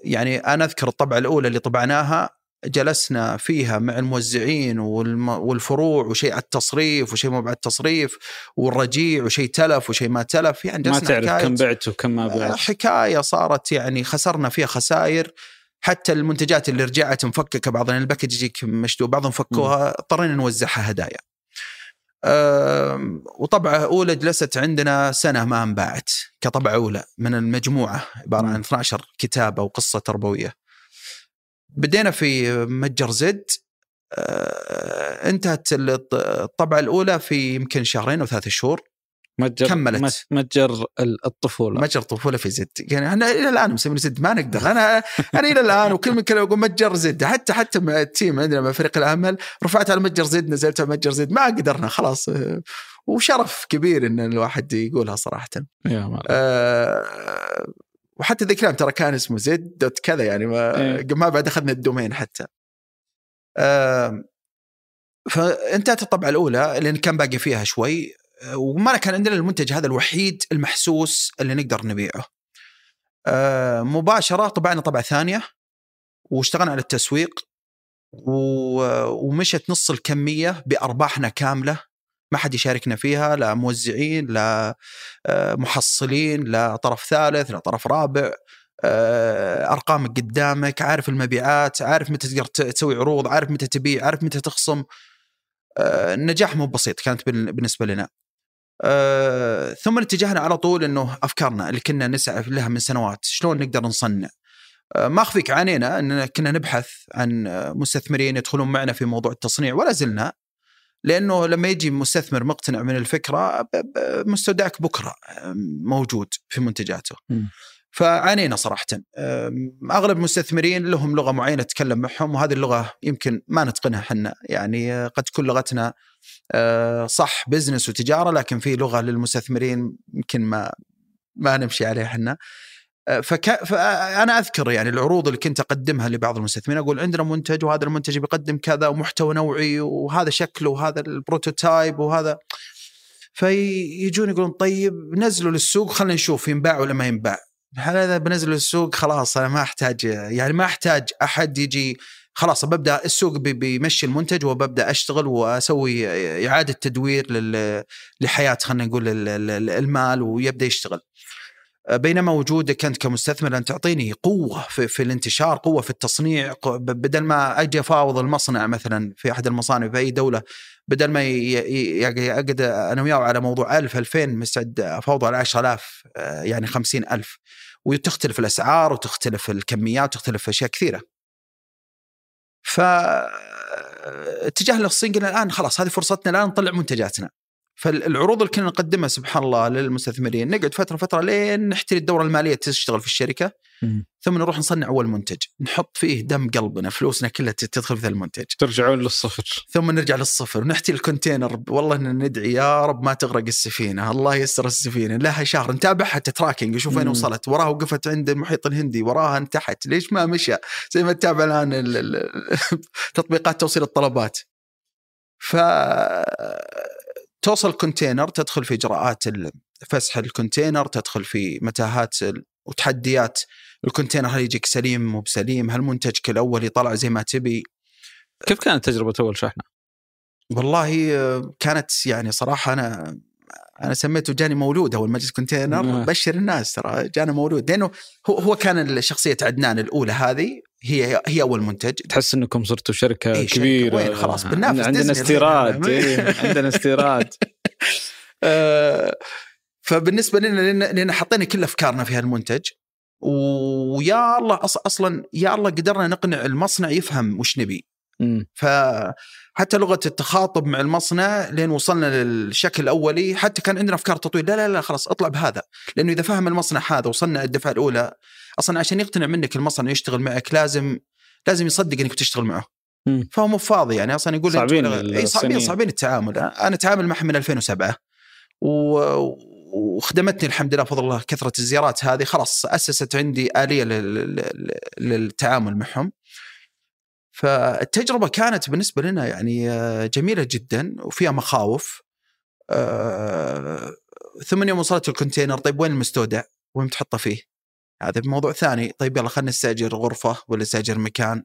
يعني أنا أذكر الطبعة الأولى اللي طبعناها جلسنا فيها مع الموزعين والفروع وشيء على التصريف وشيء مو بعد التصريف والرجيع وشيء تلف وشيء ما تلف. يعني ما تعرف كم بعت وكم ما بعت. حكاية صارت يعني خسرنا فيها خسائر. حتى المنتجات اللي رجعت مفككة بعض ال package يجيك مشدود بعضهم فكوها اضطرينا نوزعها هدايا. وطبعه أولى جلست عندنا سنة ما انباعت كطبعة أولى من المجموعة عبارة عن 12 كتاب أو قصه تربوية. بدينا في متجر زد آه، انتهت الطبعة الأولى في يمكن شهرين أو ثلاث شهور. متجر كملت. متجر الطفولة. متجر الطفوله في زد يعني إحنا إلى الآن مسمين زد ما نقدر. أنا أنا إلى الآن وكل من كلمه أقول متجر زد حتى حتى ال team عندنا مع فريق العمل رفعت على متجر زد نزلت على متجر زد ما قدرنا خلاص. وشرف كبير إن الواحد يقولها صراحة. يا آه وحتى ذا الكلام ترى كان اسمه زد dot كذا يعني ما, إيه. ما بعد أخذنا ال domain حتى. آه فانتهت الطبعة الأولى لأن كان باقي فيها شوي وما كان عندنا المنتج هذا الوحيد المحسوس اللي نقدر نبيعه. آه مباشرة طبعنا طبعة ثانية واشتغلنا على التسويق ومشت نص الكمية بأرباحنا كاملة. ما حد يشاركنا فيها لا موزعين لا آه، محصلين لا طرف ثالث لا طرف رابع آه، ارقامك قدامك عارف المبيعات عارف متى تقدر تسوي عروض عارف متى تبيع عارف متى تخصم. آه، النجاح مو بسيط كانت بالنسبة لنا. ثم اتجهنا على طول إنه أفكارنا اللي كنا نسعى لها من سنوات شلون نقدر نصنع؟ ما أخفيك عانينا إننا كنا نبحث عن مستثمرين يدخلون معنا في موضوع التصنيع ولا زلنا لأنه لما يجي مستثمر مقتنع من الفكرة مستودعك بكرة موجود في منتجاته. م. فعانينا صراحة أغلب المستثمرين لهم لغة معينة تتكلم معهم وهذه اللغة يمكن ما نتقنها إحنا يعني قد تكون لغتنا صح business وتجارة لكن في لغة للمستثمرين يمكن ما ما نمشي عليها إحنا فك... فأنا أذكر يعني العروض اللي كنت أقدمها لبعض المستثمرين أقول عندنا منتج وهذا المنتج بيقدم كذا ومحتوى نوعي وهذا شكله وهذا ال prototype وهذا vision يقولون طيب نزلوا للسوق خلينا نشوف ينباع ولا ما ينباع هذا بنزل للسوق خلاص أنا ما أحتاج يعني ما أحتاج أحد يجي خلاص ببدأ السوق بيمشي المنتج وببدأ أشتغل وأسوي إعادة تدوير لحياه خلينا نقول المال ويبدأ يشتغل. بينما وجودك أنت كمستثمر أن تعطيني قوة في, في الانتشار، قوة في التصنيع، بدل ما أجي أفاوض المصنع مثلا في أحد المصانع في أي دولة بدل ما يعقد أنا وياه على موضوع 1000 2000 مستعد أفاوضه على 10000 يعني 50000 وتختلف الأسعار وتختلف الكميات وتختلف أشياء كثيرة. ف اتجاه للصين قلنا الآن خلاص هذه فرصتنا الآن نطلع منتجاتنا. فالعروض اللي كنا نقدمها سبحان الله للمستثمرين نقعد فترة فترة لين نحتري الدورة المالية تشتغل في الشركة م. ثم نروح نصنع أول منتج نحط فيه دم قلبنا فلوسنا كلها تدخل في ذا المنتج. ترجعون للصفر. ثم نرجع للصفر ونحتري ال container والله إن ندعي يا رب ما تغرق السفينة الله يستر السفينة لها شهر نتابع حتى tracking نشوف وين وصلت وراها وقفت عند المحيط الهندي وراها انتحت ليش ما مشى؟ زي ما تتابع الآن تطبيقات توصيل الطلبات. ف توصل container تدخل في إجراءات فسح ال container تدخل في متاهات وتحديات. ال container هل يجيك سليم مو بسليم؟ هل منتجك الاولي طلع زي ما تبي؟ كيف كانت تجربة أول شحنة؟ والله كانت يعني صراحة أنا أنا سميته جاني مولود أول ما جيت container بشر الناس ترى جانا مولود. لأنه هو هو كان شخصيه عدنان الأولى هذه هي هي أول منتج. تحس إنكم صرتوا شركة إيه كبيرة. وين؟ خلاص بننافس عندنا استيراد إيه عندنا استيراد. فبالنسبة لنا لأن حطينا كل أفكارنا في هالمنتج ويا الله أصلا يا الله قدرنا نقنع المصنع يفهم وش نبي. فحتى لغة التخاطب مع المصنع لين وصلنا للشكل الأولي حتى كان عندنا أفكار تطوير لا لا لا خلاص اطلع بهذا. لأنه إذا فهم المصنع هذا وصلنا الدفعة الأولى أصلا عشان يقتنع منك المصنع يشتغل معك لازم لازم يصدق إنك بتشتغل معه. فهو مو فاضي يعني أصلا يقول صعبين إي صعبين صعبين التعامل. أنا اتعامل معهم من 2007 و وخدمتني الحمد لله بفضل الله كثرة الزيارات هذه خلاص أسست عندي آلية للتعامل معهم. فالتجربة كانت بالنسبة لنا يعني آه، جميلة جدا وفيها مخاوف. آه، ثم يوم وصلت ال container طيب وين المستودع؟ وين بتحطه فيه؟ هذا موضوع ثاني. طيب يلا خلينا نستأجر غرفة ولا نستأجر مكان.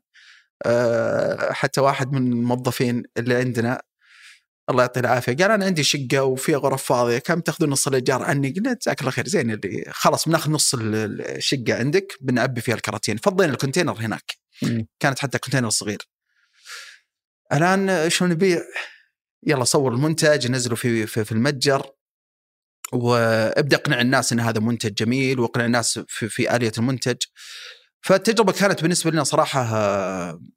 آه، حتى واحد من الموظفين اللي عندنا الله يعطيه العافية قال أنا عندي شقة وفيها غرف فاضية كم تأخذون نص الايجار عني؟ قلنا جزاك الله خير زين اللي خلاص بناخذ نص الشقة عندك بنعبي فيها الكراتين. فضينا ال container هناك. كانت حتى container صغير. الآن شلون نبيع؟ يلا صور المنتج نزله في في, في المتجر. وابدأ اقنع الناس إن هذا منتج جميل واقنع الناس في, في آلية المنتج. فالتجربة كانت بالنسبة لنا صراحة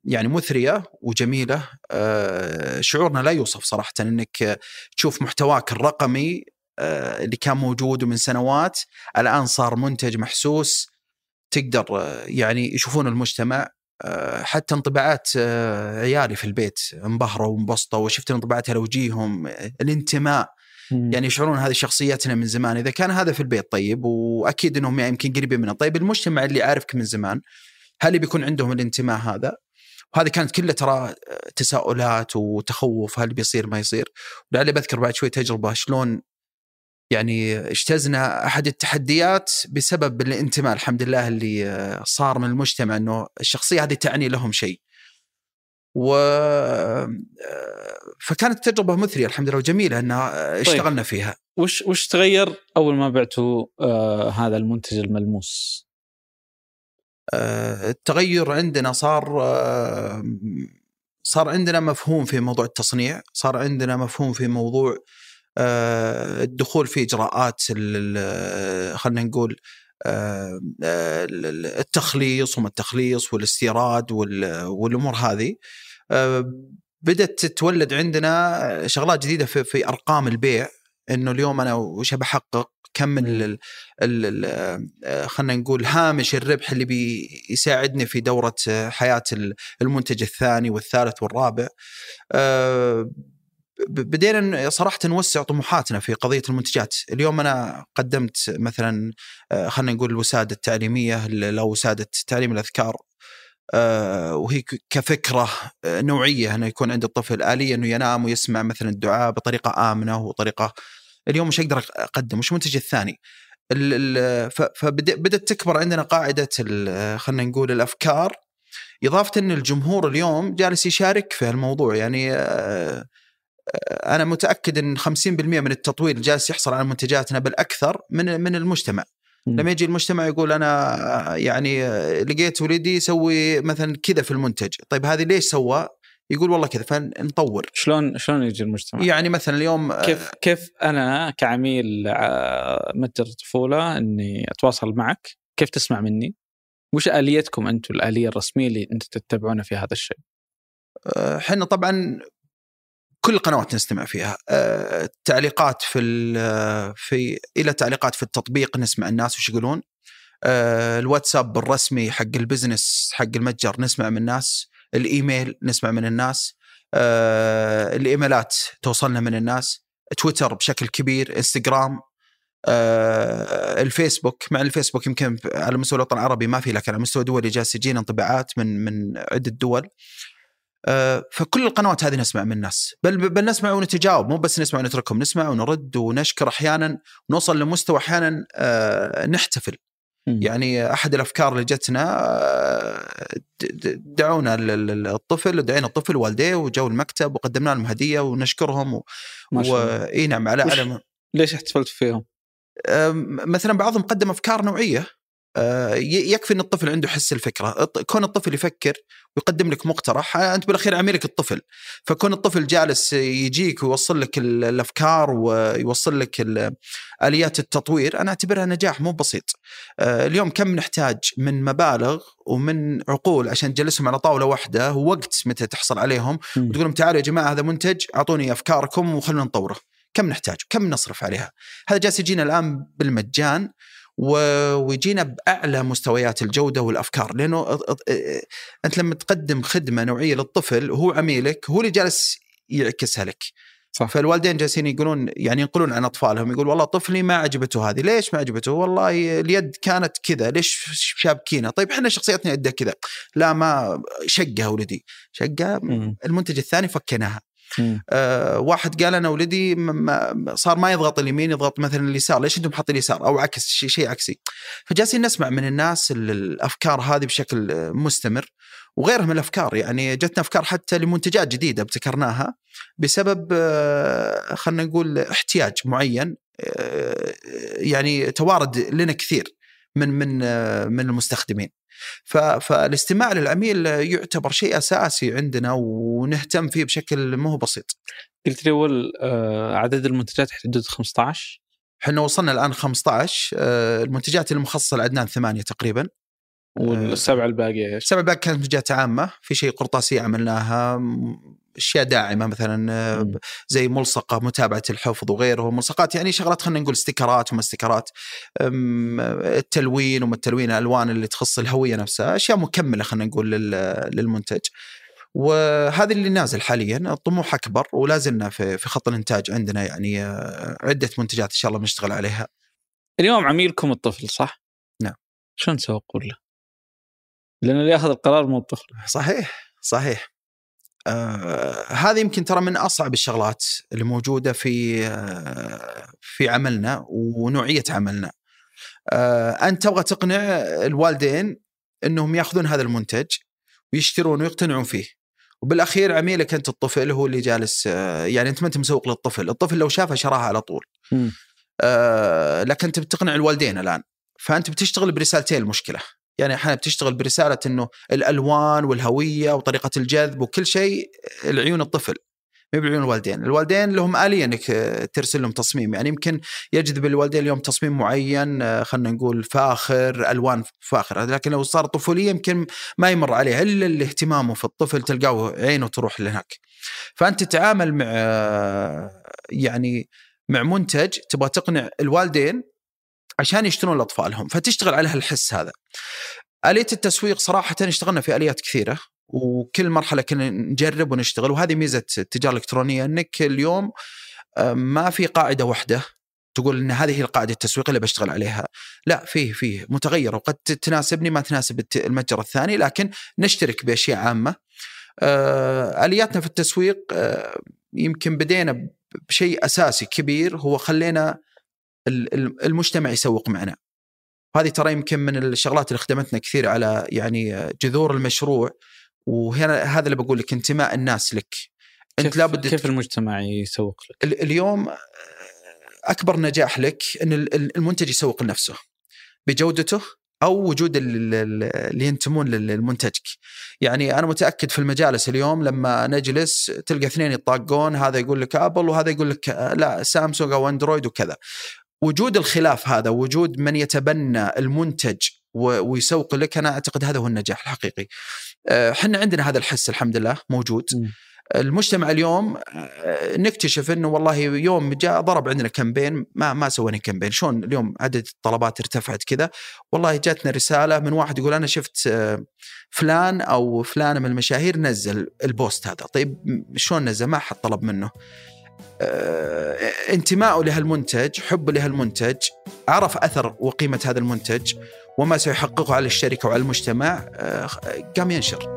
يعني مثرية وجميلة. آه، شعورنا لا يوصف صراحة إنك تشوف محتواك الرقمي آه، اللي كان موجود من سنوات الآن صار منتج محسوس تقدر آه، يعني يشوفون المجتمع. حتى انطباعات عيالي في البيت انبهروا وانبسطوا وشفت على وجيههم الانتماء يعني يشعرون هذه شخصيتنا من زمان. إذا كان هذا في البيت طيب وأكيد إنهم يمكن قريبين منه. طيب المجتمع اللي عارفك من زمان هل بيكون عندهم الانتماء هذا؟ وهذه كانت كلها ترى تساؤلات وتخوف هل بيصير ما يصير؟ ولعلي بذكر بعد شوي تجربة شلون يعني اجتزنا أحد التحديات بسبب الانتماء الحمد لله اللي صار من المجتمع إنه الشخصية هذه تعني لهم شيء. و فكانت تجربة مثرية الحمد لله وجميلة إن اشتغلنا طيب. فيها. وش وش تغير أول ما بعتوا آه هذا المنتج الملموس؟ آه التغير عندنا صار آه صار عندنا مفهوم في موضوع التصنيع، صار عندنا مفهوم في موضوع آه الدخول في إجراءات خلينا نقول آه، التخليص وما التخليص والاستيراد والأمور هذه آه، بدأت تتولد عندنا شغلات جديدة في, في أرقام البيع. إنه اليوم أنا وش بحقق كم آه، خلينا نقول هامش الربح اللي بيساعدني في دورة حياة المنتج الثاني والثالث والرابع. بدينا صراحة نوسع طموحاتنا في قضية المنتجات، اليوم أنا قدمت مثلا آه، خلينا نقول الوسادة التعليمية أو وسادة تعليم الأذكار. آه، وهي كفكرة آه، نوعية إنه يكون عند الطفل آلية إنه ينام ويسمع مثلا الدعاء بطريقة آمنة وطريقة اليوم مش أقدر أقدم وش المنتج الثاني؟ فبدات تكبر عندنا قاعدة خلينا نقول الأفكار إضافة إن الجمهور اليوم جالس يشارك في الموضوع يعني أنا متأكد إن 50% من التطوير جالس يحصل على منتجاتنا بل أكثر من من المجتمع. لما يجي المجتمع يقول أنا يعني لقيت ولدي يسوي مثلا كذا في المنتج طيب هذه ليش سوى يقول والله كذا فنطور شلون شلون يجي المجتمع؟ يعني مثلا اليوم كيف كيف أنا كعميل آه، متجر طفولة إني أتواصل معك؟ كيف تسمع مني؟ وش آليتكم أنتم الآلية الرسمية اللي أنتم تتبعونها في هذا الشيء؟ إحنا طبعا كل القنوات نستمع فيها. آه، التعليقات في ال- في إلى تعليقات في التطبيق نسمع الناس وش يقولون. آه، الواتساب الرسمي حق ال business حق المتجر نسمع من الناس. الإيميل نسمع من الناس. آه، الإيميلات توصلنا من الناس. تويتر بشكل كبير إنستغرام. آه، الفيسبوك مع الفيسبوك يمكن على مستوى الوطن العربي ما في لكن على مستوى دولي جالس يجينا انطباعات من من عدة دول. آه، فكل القنوات هذه نسمع من الناس بل بل نسمع ونتجاوب مو بس نسمع ونتركهم نسمع ونرد ونشكر أحيانا نوصل لمستوى أحيانا آه، نحتفل. يعني أحد الأفكار اللي جتنا آه، دعونا ال- ال- الطفل دعينا الطفل والديه وجو المكتب وقدمنا لهم هدية ونشكرهم و... واي نعم على على ليش احتفلت فيهم؟ مثلا بعضهم قدم أفكار نوعية يكفي إن الطفل عنده حس الفكرة، كون الطفل يفكر ويقدم لك مقترح أه، أنت بالأخير عميلك الطفل، فكون الطفل جالس يجيك ويوصل لك ال- الأفكار ويوصل لك ال- آليات التطوير أنا أعتبرها نجاح مو بسيط. أه، اليوم كم نحتاج من مبالغ ومن عقول عشان تجلسهم على طاولة واحدة ووقت متى تحصل عليهم. وتقول لهم تعالوا يا جماعة هذا منتج أعطوني أفكاركم وخلونا نطوره. كم نحتاج؟ كم نصرف عليها؟ هذا جالس يجينا الآن بالمجان ويجينا بأعلى مستويات الجودة والأفكار لأنه أنت لما تقدم خدمة نوعية للطفل وهو عميلك هو اللي جالس يعكسها لك صح. فالوالدين جالسين يقولون يعني ينقلون عن أطفالهم يقول والله طفلي ما عجبته هذه ليش ما عجبته والله اليد كانت كذا ليش شابكينها طيب إحنا شخصيتنا يدها كذا لا ما شقها ولدي شقها مم. المنتج الثاني فكيناها. آه واحد قال أنا ولدي صار ما يضغط اليمين يضغط مثلا اليسار. ليش أنتم حاطين اليسار أو عكس شيء شيء عكسي. فجالسين نسمع من الناس ال- الأفكار هذه بشكل مستمر وغيرها من الأفكار. يعني جتنا أفكار حتى لمنتجات جديدة ابتكرناها بسبب آه، خلينا نقول احتياج معين آه، يعني توارد لنا كثير. من من من المستخدمين. فالاستماع للعميل يعتبر شيء أساسي عندنا ونهتم فيه بشكل مو بسيط. قلت لي أول آه، عدد المنتجات حدود 15 إحنا وصلنا الآن 15 آه، المنتجات المخصصة لعدنان ثمانية تقريبا. والسبعة الباقيه إيش؟ السبع باقي كانت منتجات عامة في شيء قرطاسيه عملناها أشياء داعمة مثلا آه،. زي ملصقة متابعة الحفظ وغيره ملصقات يعني شغلات خلينا نقول استيكرات وما استيكرات التلوين وما التلوين الألوان اللي تخص الهوية نفسها أشياء مكملة خلينا نقول لل- للمنتج وهذا اللي نازل حاليا الطموح أكبر ولا زلنا في في خط الإنتاج عندنا يعني آه، عدة منتجات إن شاء الله بنشتغل عليها اليوم عميلكم الطفل صح؟ نعم. شلون تسوقون له؟ لأن اللي ياخذ القرار مو الطفل صحيح صحيح آه هذه يمكن ترى من أصعب الشغلات اللي موجودة في آه في عملنا ونوعية عملنا. آه أنت تبغى تقنع الوالدين إنهم يأخذون هذا المنتج ويشترون ويقتنعون فيه. وبالأخير عميلك أنت الطفل هو اللي جالس آه يعني أنت ما أنت مسوق للطفل، الطفل لو شافها شراها على طول. آه لكن أنت بتقنع الوالدين الآن فأنت بتشتغل برسالتين المشكلة يعني أحيانا بتشتغل برسالة إنه الألوان والهوية وطريقة الجذب وكل شيء العيون الطفل ما بعيون الوالدين، الوالدين لهم آلية إنك آه، ترسل لهم تصميم، يعني يمكن يجذب الوالدين اليوم تصميم معين آه، خلينا نقول فاخر، ألوان فاخره، لكن لو صار طفولية يمكن ما يمر عليه إلا اللي اهتمامه في الطفل تلقاه عينه تروح لهناك. فأنت تتعامل مع آه، يعني مع منتج تبغى تقنع الوالدين عشان يشترون لأطفالهم فتشتغل على هالحس هذا. آلية التسويق صراحة اشتغلنا في آليات كثيرة وكل مرحلة كنا نجرب ونشتغل وهذه ميزة التجارة الإلكترونية إنك اليوم آه، ما في قاعدة واحدة تقول إن هذه هي القاعدة التسويقيه اللي بشتغل عليها، لا فيه فيه متغير وقد تناسبني ما تناسب المتجر الثاني لكن نشترك بأشياء عامة. آه، آلياتنا في التسويق آه، يمكن بدينا بشيء أساسي كبير هو خلينا المجتمع يسوق معنا. هذه ترى يمكن من الشغلات اللي خدمتنا كثير على يعني جذور المشروع وهنا هذا اللي بقول لك انتماء الناس لك. انت كيف لابد كيف المجتمع يسوق لك؟ ال- اليوم أكبر نجاح لك إن ال- ال- المنتج يسوق لنفسه بجودته أو وجود ال- ال- اللي ينتمون لمنتجك. يعني أنا متأكد في المجالس اليوم لما نجلس تلقى اثنين يطاقون هذا يقول لك ابل وهذا يقول لك لا سامسونج أو اندرويد وكذا. وجود الخلاف هذا وجود من يتبنى المنتج ويسوق لك أنا أعتقد هذا هو النجاح الحقيقي. آه، إحنا عندنا هذا الحس الحمد لله موجود. مم. المجتمع اليوم آه، نكتشف إنه والله يوم جاء ضرب عندنا campaign ما ما سوينا campaign شلون اليوم عدد الطلبات ارتفعت كذا والله جاتنا رسالة من واحد يقول أنا شفت آه، فلان أو فلانة من المشاهير نزل البوست هذا طيب م- شلون نزل ما حد طلب منه آه، انتمائه لهالمنتج حبه لهالمنتج عرف أثر وقيمة هذا المنتج وما سيحققه على الشركة وعلى المجتمع آه، قام ينشر.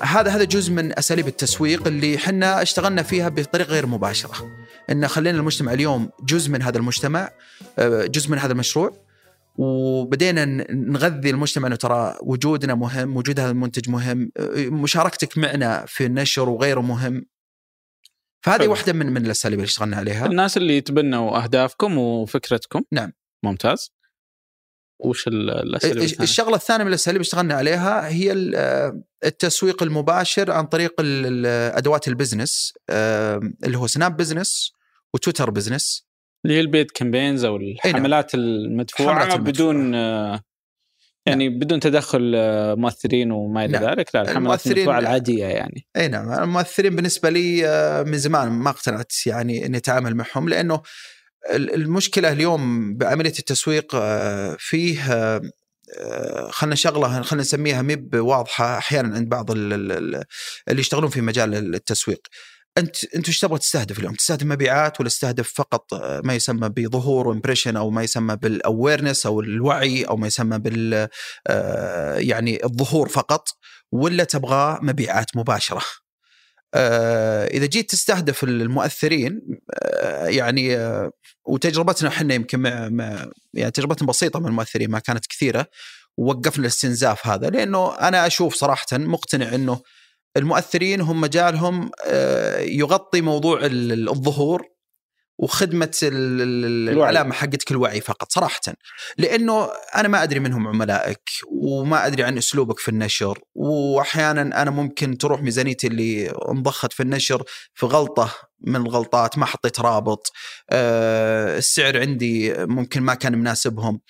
هذا هذا جزء من أساليب التسويق اللي إحنا اشتغلنا فيها بطريقة غير مباشرة. إن خلينا المجتمع اليوم جزء من هذا المجتمع آه، جزء من هذا المشروع. وبدينا نغذي المجتمع إنه ترى وجودنا مهم وجود هذا المنتج مهم مشاركتك معنا في النشر وغيره مهم فهذه حلو. واحدة من من الأساليب اللي اشتغلنا عليها الناس اللي يتبنوا أهدافكم وفكرتكم نعم. ممتاز وش ال- الاسئله الش- الثانية؟ الشغلة الثانية من الأساليب اللي اشتغلنا عليها هي آه، التسويق المباشر عن طريق أدوات ال business آه، اللي هو سناب business وتويتر business اللي هي ال paid campaigns أو الحملات المدفوعة الحملات المدفوعة. بدون آه، يعني بدون تدخل آه، مؤثرين وما إلى نعم. ذلك لا الحملات المؤثرين- المدفوعة العادية يعني إي نعم المؤثرين بالنسبة لي آه، من زمان ما اقتنعت يعني إني أتعامل معهم لأنه ال- المشكلة اليوم بعمليه التسويق فيه خلينا شغلة خلينا نسميها مب واضحة أحيانا عند بعض ال- ال- ال- اللي يشتغلون في مجال التسويق. أنت أنت إيش تبغى تستهدف اليوم؟ تستهدف مبيعات ولا تستهدف فقط آه، ما يسمى بظهور و impression أو ما يسمى بال awareness أو الوعي أو ما يسمى بال آه، يعني الظهور فقط ولا تبغى مبيعات مباشرة؟ آه، إذا جيت تستهدف المؤثرين يعني وتجربتنا إحنا يمكن مع, مع يعني تجربتنا بسيطة من المؤثرين ما كانت كثيرة ووقفنا الاستنزاف هذا لأنه أنا أشوف صراحة مقتنع إنه المؤثرين هم مجالهم آه، يغطي موضوع ال- الظهور وخدمة. العلامة حقتك الوعي فقط صراحة لأنه أنا ما أدري منهم عملائك وما أدري عن أسلوبك في النشر واحيانا أنا ممكن تروح ميزانيتي اللي انضخت في النشر في غلطة من الغلطات ما حطيت رابط آه، السعر عندي ممكن ما كان مناسبهم.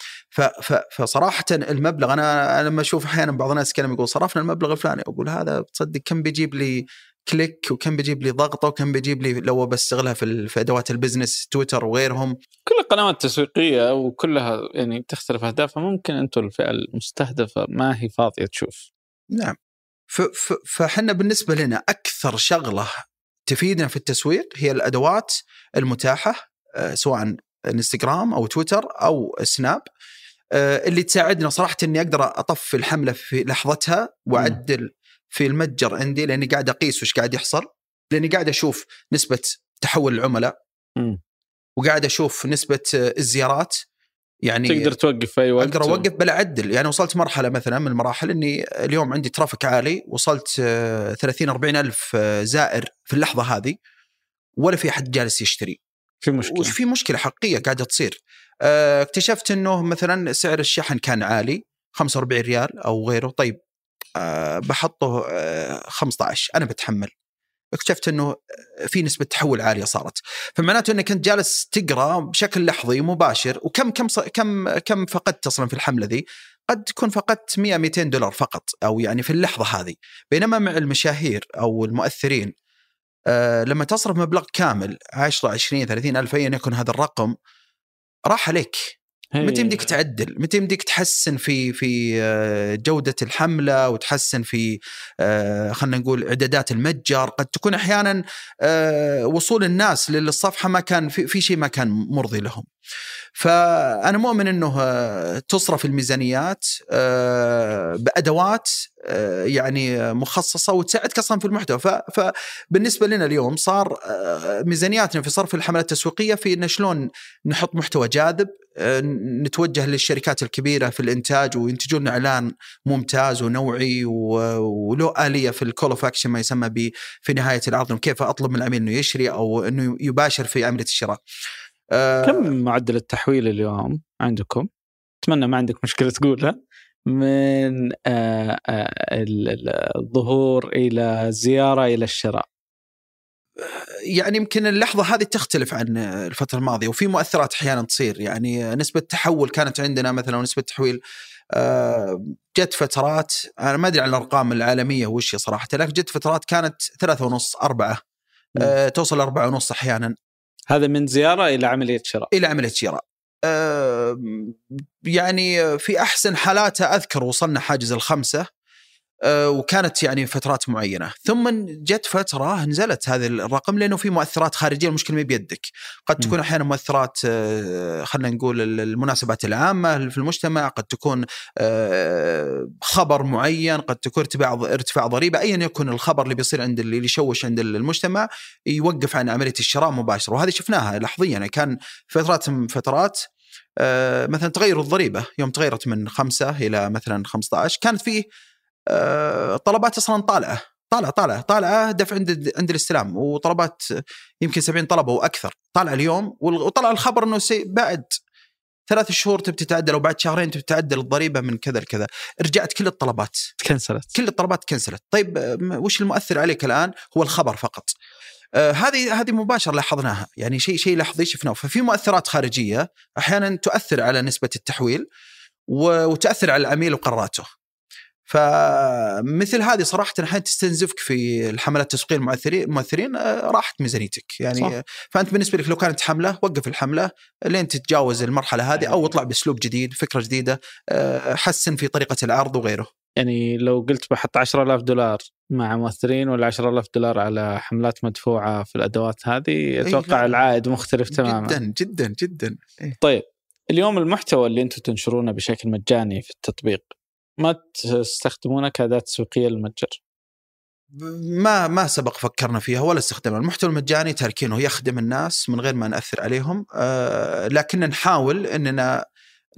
فصراحه المبلغ أنا أنا لما أشوف أحيانا بعض الناس يتكلم يقول صرفنا المبلغ الفلاني أقول هذا تصدق كم بيجيب لي click وكم بيجيب لي ضغطة وكم بيجيب لي لو بستغلها في في أدوات ال business تويتر وغيرهم. كل القنوات التسويقية وكلها يعني تختلف أهدافها ممكن أنتم الفئة المستهدفة ما هي فاضية تشوف. نعم. ف- ف- فحنا بالنسبة لنا أكثر شغلة تفيدنا في التسويق هي الأدوات المتاحة آه، سواء إنستغرام أو تويتر أو سناب آه، اللي تساعدنا صراحة إني أقدر أطفي الحملة في لحظتها وأعدل في المتجر عندي لأني قاعد أقيس وش قاعد يحصل لأني قاعد أشوف نسبة تحول العملاء. وقاعد أشوف نسبة آه، الزيارات يعني تقدر توقف في أي وقت. أقدر أوقف بلا اعدل يعني وصلت مرحلة مثلا من المراحل إني اليوم عندي ترافيك عالي وصلت آه، 30 40 ألف آه، زائر في اللحظة هذه ولا في أحد جالس يشتري. في مشكلة. وش في مشكلة حقيقية قاعدة تصير. آه، اكتشفت إنه مثلا سعر الشحن كان عالي 45 ريال أو غيره. طيب آه، بحطه آه، 15 أنا بتحمل. اكتشفت إنه في نسبة تحول عالية صارت. فمعناته إنك أنت جالس تقرأ بشكل لحظي مباشر وكم كم كم كم فقدت أصلا في الحملة ذي؟ قد تكون فقدت 100 200 دولار فقط أو يعني في اللحظة هذه. بينما مع المشاهير أو المؤثرين آه لما تصرف مبلغ كامل 10 20 30 الف ايا يكن هذا الرقم راح عليك. متى يمديك تعدل؟ متى يمديك تحسن في في آه، جودة الحملة وتحسن في آه، خلينا نقول إعدادات المتجر؟ قد تكون أحيانا آه، وصول الناس للصفحة ما كان في, في شيء ما كان مرضي لهم. فأنا مؤمن آه، تصرف الميزانيات بأدوات آه، يعني مخصصة وتساعدك أصلا في المحتوى. ف- فبالنسبة لنا اليوم صار ميزانياتنا في صرف الحملات التسويقية في شلون نحط محتوى جاذب نتوجه للشركات الكبيرة في الإنتاج وينتجون إعلان ممتاز ونوعي وله آلية في ال call of action ما يسمى ب في نهاية العرض كيف أطلب من العميل إنه يشري أو إنه يباشر في عمليه الشراء. آه، كم معدل التحويل اليوم عندكم؟ أتمنى ما عندك مشكلة تقولها من آه، آه، ال- ال- الظهور إلى الزياره إلى الشراء يعني يمكن اللحظة هذه تختلف عن الفترة الماضية وفي مؤثرات أحيانا تصير. يعني نسبة تحول كانت عندنا مثلا ونسبة تحويل آه، جت فترات أنا ما أدري عن الأرقام العالمية وش هي صراحة لكن جت فترات كانت ثلاثة ونص أربعة آه، توصل أربعة ونص أحيانا. هذا من زيارة إلى عملية شراء. إلى عملية شراء. آه، يعني في أحسن حالاتها أذكر وصلنا حاجز الخمسة. وكانت يعني فترات معينة. ثم جت فترة نزلت هذا الرقم لأنه في مؤثرات خارجية المشكلة ما بيدك. قد تكون أحيانا مؤثرات آه، خلينا نقول المناسبات العامة في المجتمع قد تكون آه، خبر معين قد تكون ارتفاع ارتفاع ضريبة ايا يكن الخبر اللي بيصير عند اللي يشوش عند المجتمع يوقف عن عملية الشراء مباشرة. وهذه شفناها لحظيا. يعني كان فترات من فترات آه، مثلا تغير الضريبة يوم تغيرت من خمسة إلى مثلا 15 كانت فيه آه، طلبات أصلا طالعة. طالعة طالعة طالعة دفع عند عند الاستلام وطلبات يمكن 70 طلب أو أكثر. طالع اليوم وطلع الخبر إنه سي بعد ثلاث شهور تبي تتعدل وبعد شهرين تبي تعدل الضريبة من كذا لكذا. رجعت كل الطلبات. تكنسلت. كل الطلبات كنسلت طيب آه، وش المؤثر عليك الآن؟ هو الخبر فقط. آه، هذه هذه مباشرة لاحظناها. يعني شيء شيء لحظي شفناه. ففي مؤثرات خارجية أحيانا تؤثر على نسبة التحويل وتاثر على العميل وقراراته. فمثل هذه صراحة أحيانا تستنزفك في الحملات التسويقية المؤثرين المؤثرين آه، راحت ميزانيتك يعني صح. فأنت بالنسبة لك لو كانت حملة وقف الحملة لين تتجاوز المرحلة هذه أو اطلع بأسلوب جديد فكرة جديدة آه، حسن في طريقة العرض وغيره يعني لو قلت بحط 10000 دولار مع ممثلين ولا 10000 دولار على حملات مدفوعة في الأدوات هذه أتوقع لا. العائد مختلف تماما جدا جدا جدا إيه. طيب اليوم المحتوى اللي أنتم تنشرونه بشكل مجاني في التطبيق ما تستخدمونه كأداة تسويقيه للمتجر؟ ما ما سبق فكرنا فيها ولا استخدمنا المحتوى المجاني تاركينه يخدم الناس من غير ما نأثر عليهم. آه لكن نحاول إننا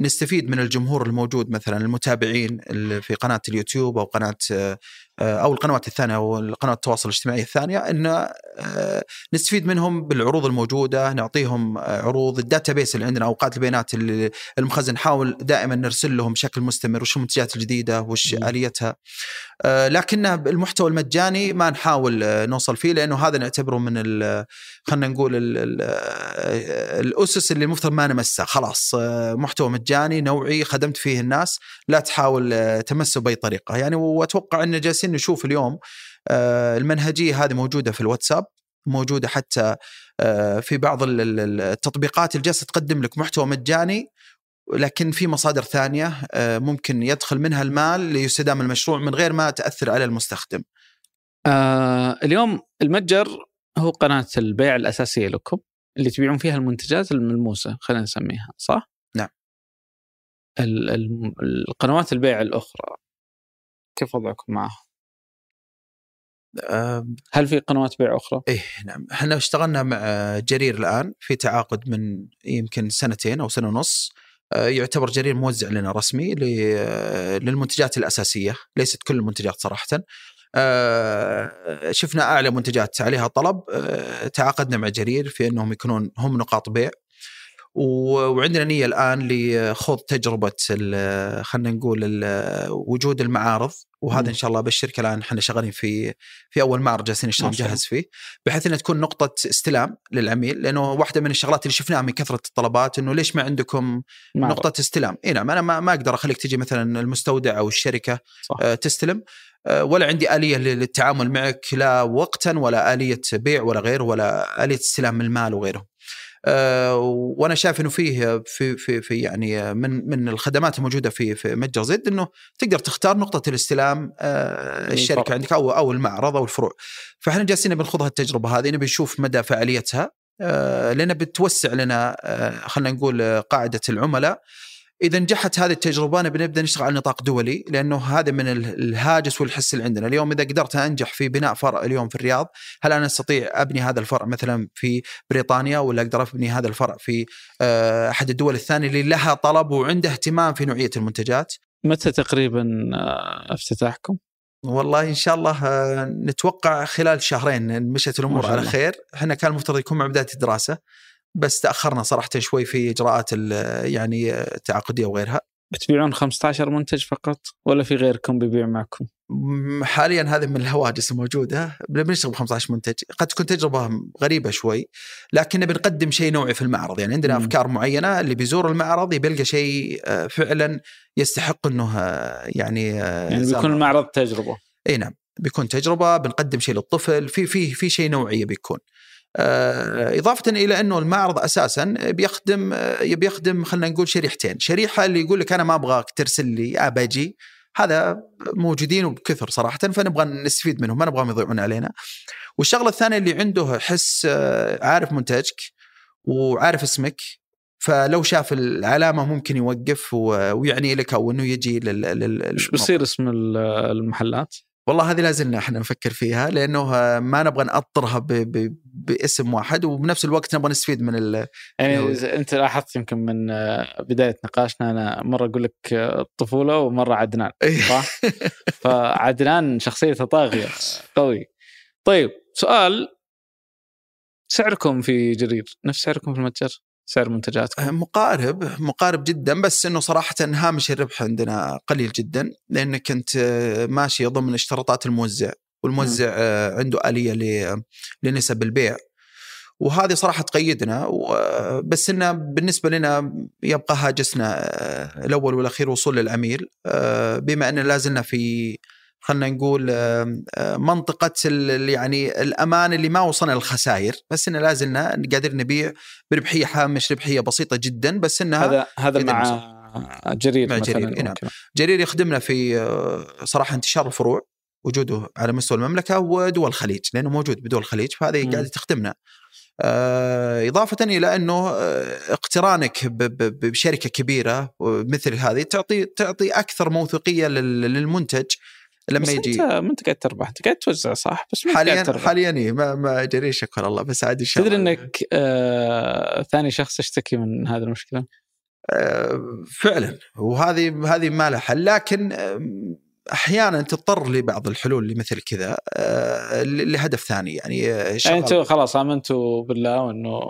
نستفيد من الجمهور الموجود مثلا المتابعين في قناة اليوتيوب أو قناة آه، أو القنوات الثانية أو القنوات التواصل الاجتماعي الثانية إن آه، نستفيد منهم بالعروض الموجودة نعطيهم آه، عروض ال database اللي عندنا أو قاعدة البيانات المخزن نحاول دائما نرسل لهم بشكل مستمر وش المنتجات الجديدة وش. آليتها. آه، لكن المحتوى المجاني ما نحاول آه، نوصل فيه لأنه هذا نعتبره من خلينا نقول ال ال الأسس اللي المفترض ما نمسها خلاص آه، محتوى مجاني نوعي خدمت فيه الناس لا تحاول آه، تمسه بأي طريقة. يعني وأتوقع ان جالسين نشوف اليوم آه، المنهجية هذه موجودة في الواتساب موجودة حتى آه، في بعض ال- ال- التطبيقات اللي جالسه تقدم لك محتوى مجاني لكن في مصادر ثانية آه، ممكن يدخل منها المال ليستدام المشروع من غير ما تأثر على المستخدم. آه اليوم المتجر هو قناة البيع الأساسية لكم اللي تبيعون فيها المنتجات الملموسة خلينا نسميها صح؟ نعم. ال- ال- القنوات البيع الأخرى كيف وضعكم معها؟ هل في قنوات بيع أخرى؟ إيه نعم. إحنا اشتغلنا مع جرير الآن في تعاقد من يمكن سنتين أو سنة ونص. آه، يعتبر جرير موزع لنا رسمي آه، للمنتجات الأساسية. ليست كل المنتجات صراحة. آه، شفنا أعلى منتجات عليها طلب. تعاقدنا مع جرير في أنهم يكونون هم نقاط بيع. وعندنا نية الآن لخوض تجربة خلينا نقول وجود المعارض. وهذا. إن شاء الله ابشرك الآن إحنا شغالين في في أول معرض جالسين نشتغل. نجهز فيه بحيث إنها تكون نقطة استلام للعميل لأنه واحدة من الشغلات اللي شفناها من كثرة الطلبات إنه ليش ما عندكم معرض. نقطة استلام إي نعم أنا ما, ما أقدر أخليك تجي مثلا المستودع أو الشركة صح. آه، تستلم آه، ولا عندي آلية للتعامل معك لا وقتا ولا آلية بيع ولا غير ولا آلية استلام المال وغيره. آه، وأنا شايف إنه فيه في في في يعني من من الخدمات الموجودة في في متجر زد إنه تقدر تختار نقطة الاستلام آه، الشركة الفرع. عندك أو أو المعرض أو الفروع. فإحنا جالسين بنخوض هالتجربة هذه نبي نشوف مدى فعاليتها آه، لأن بتوسع لنا خلينا نقول قاعدة العملاء إذا نجحت هذه التجربة نبي نبدأ نشتغل على نطاق دولي لأنه هذا من ال- الهاجس والحس اللي عندنا، اليوم إذا قدرت أنجح في بناء فرع اليوم في الرياض، هل أنا أستطيع أبني هذا الفرع مثلا في بريطانيا ولا أقدر أبني هذا الفرع في آه، أحد الدول الثانية اللي لها طلب وعنده اهتمام في نوعية المنتجات؟ متى تقريبا آه، افتتاحكم؟ والله إن شاء الله آه، نتوقع خلال شهرين مشت الأمور على. خير، إحنا كان المفترض يكون مع بداية الدراسة بس تأخرنا صراحة شوي في إجراءات يعني التعاقدية وغيرها. بتبيعون 15 منتج فقط ولا في غيركم بيبيع معكم؟ حاليا هذه من الهواجس الموجودة بنشتغل ب 15 منتج قد تكون تجربة غريبة شوي لكن نبي نقدم شيء نوعي في المعرض يعني عندنا مم. أفكار معينة اللي بيزور المعرض يبي شيء آه، فعلا يستحق إنه آه، يعني آه، يعني. بيكون المعرض تجربة إي نعم بيكون تجربة بنقدم شيء للطفل في في في شيء نوعي بيكون آه، إضافة إلى أنه المعرض أساسا بيخدم آه، يبي يخدم خلينا نقول شريحتين شريحة اللي يقول لك أنا ما أبغاك ترسل لي أبى أجي هذا موجودين وبكثر صراحة فنبغى نستفيد منهم ما نبغاهم يضيعون علينا والشغلة الثانية اللي عنده حس آه، عارف منتجك وعارف اسمك فلو شاف العلامة ممكن يوقف ويعني لك أو أنه يجي لل. إيش بيصير اسم ال- المحلات؟ والله هذه لازلنا إحنا نفكر فيها لأنه آه، ما نبغى نأطرها ب... ب... باسم واحد وبنفس الوقت نبغى نستفيد من ال... يعني أنت لاحظت يمكن من آه، بداية نقاشنا أنا مرة أقول لك آه، الطفولة ومرة عدنان صح؟ فعدنان شخصيته طاغية قوي. طيب سؤال سعركم في جرير نفس سعركم في المتجر؟ سعر منتجاتكم؟ مقارب مقارب جدا بس إنه صراحة هامش الربح عندنا قليل جدا لانك انت آه، ماشي ضمن اشتراطات الموزع والموزع آه، عنده آلية لنسب البيع وهذه صراحة تقيدنا بس إنه بالنسبة لنا يبقى هاجسنا الأول والأخير وصول للعميل بما إن لازلنا في خلينا نقول ال- يعني الأمان اللي ما وصلنا للخسائر بس ان لازلنا قادرين نبيع بربحية هامش ربحية بسيطة جدا بس إنها هذا هذا مع جرير مع مثلا جرير، نعم. جرير يخدمنا في آه، صراحة انتشار الفروع وجوده على مستوى المملكة ودول الخليج لأنه موجود بدول الخليج فهذه مم. قاعدة تخدمنا. آه، إضافة إلى أنه آه، اقترانك ب- ب- بشركة كبيرة مثل هذه تعطي تعطي أكثر موثوقية لل- للمنتج لما يجي. أنت ما أنت قاعد تربح أنت قاعد توزع صح بس ما قاعد حاليا تربح. حاليا إيه، ما ما جرير شكر الله بس عاد إن شاء تدري إنك آه ثاني شخص يشتكي من هذه المشكلة؟ آه، فعلا. وهذه هذه ما لها حل. لكن آم، أحيانا تضطر لبعض الحلول اللي مثل كذا آه، لهدف ثاني. يعني آه، يعني أنتم خلاص آمنتوا بالله وإنه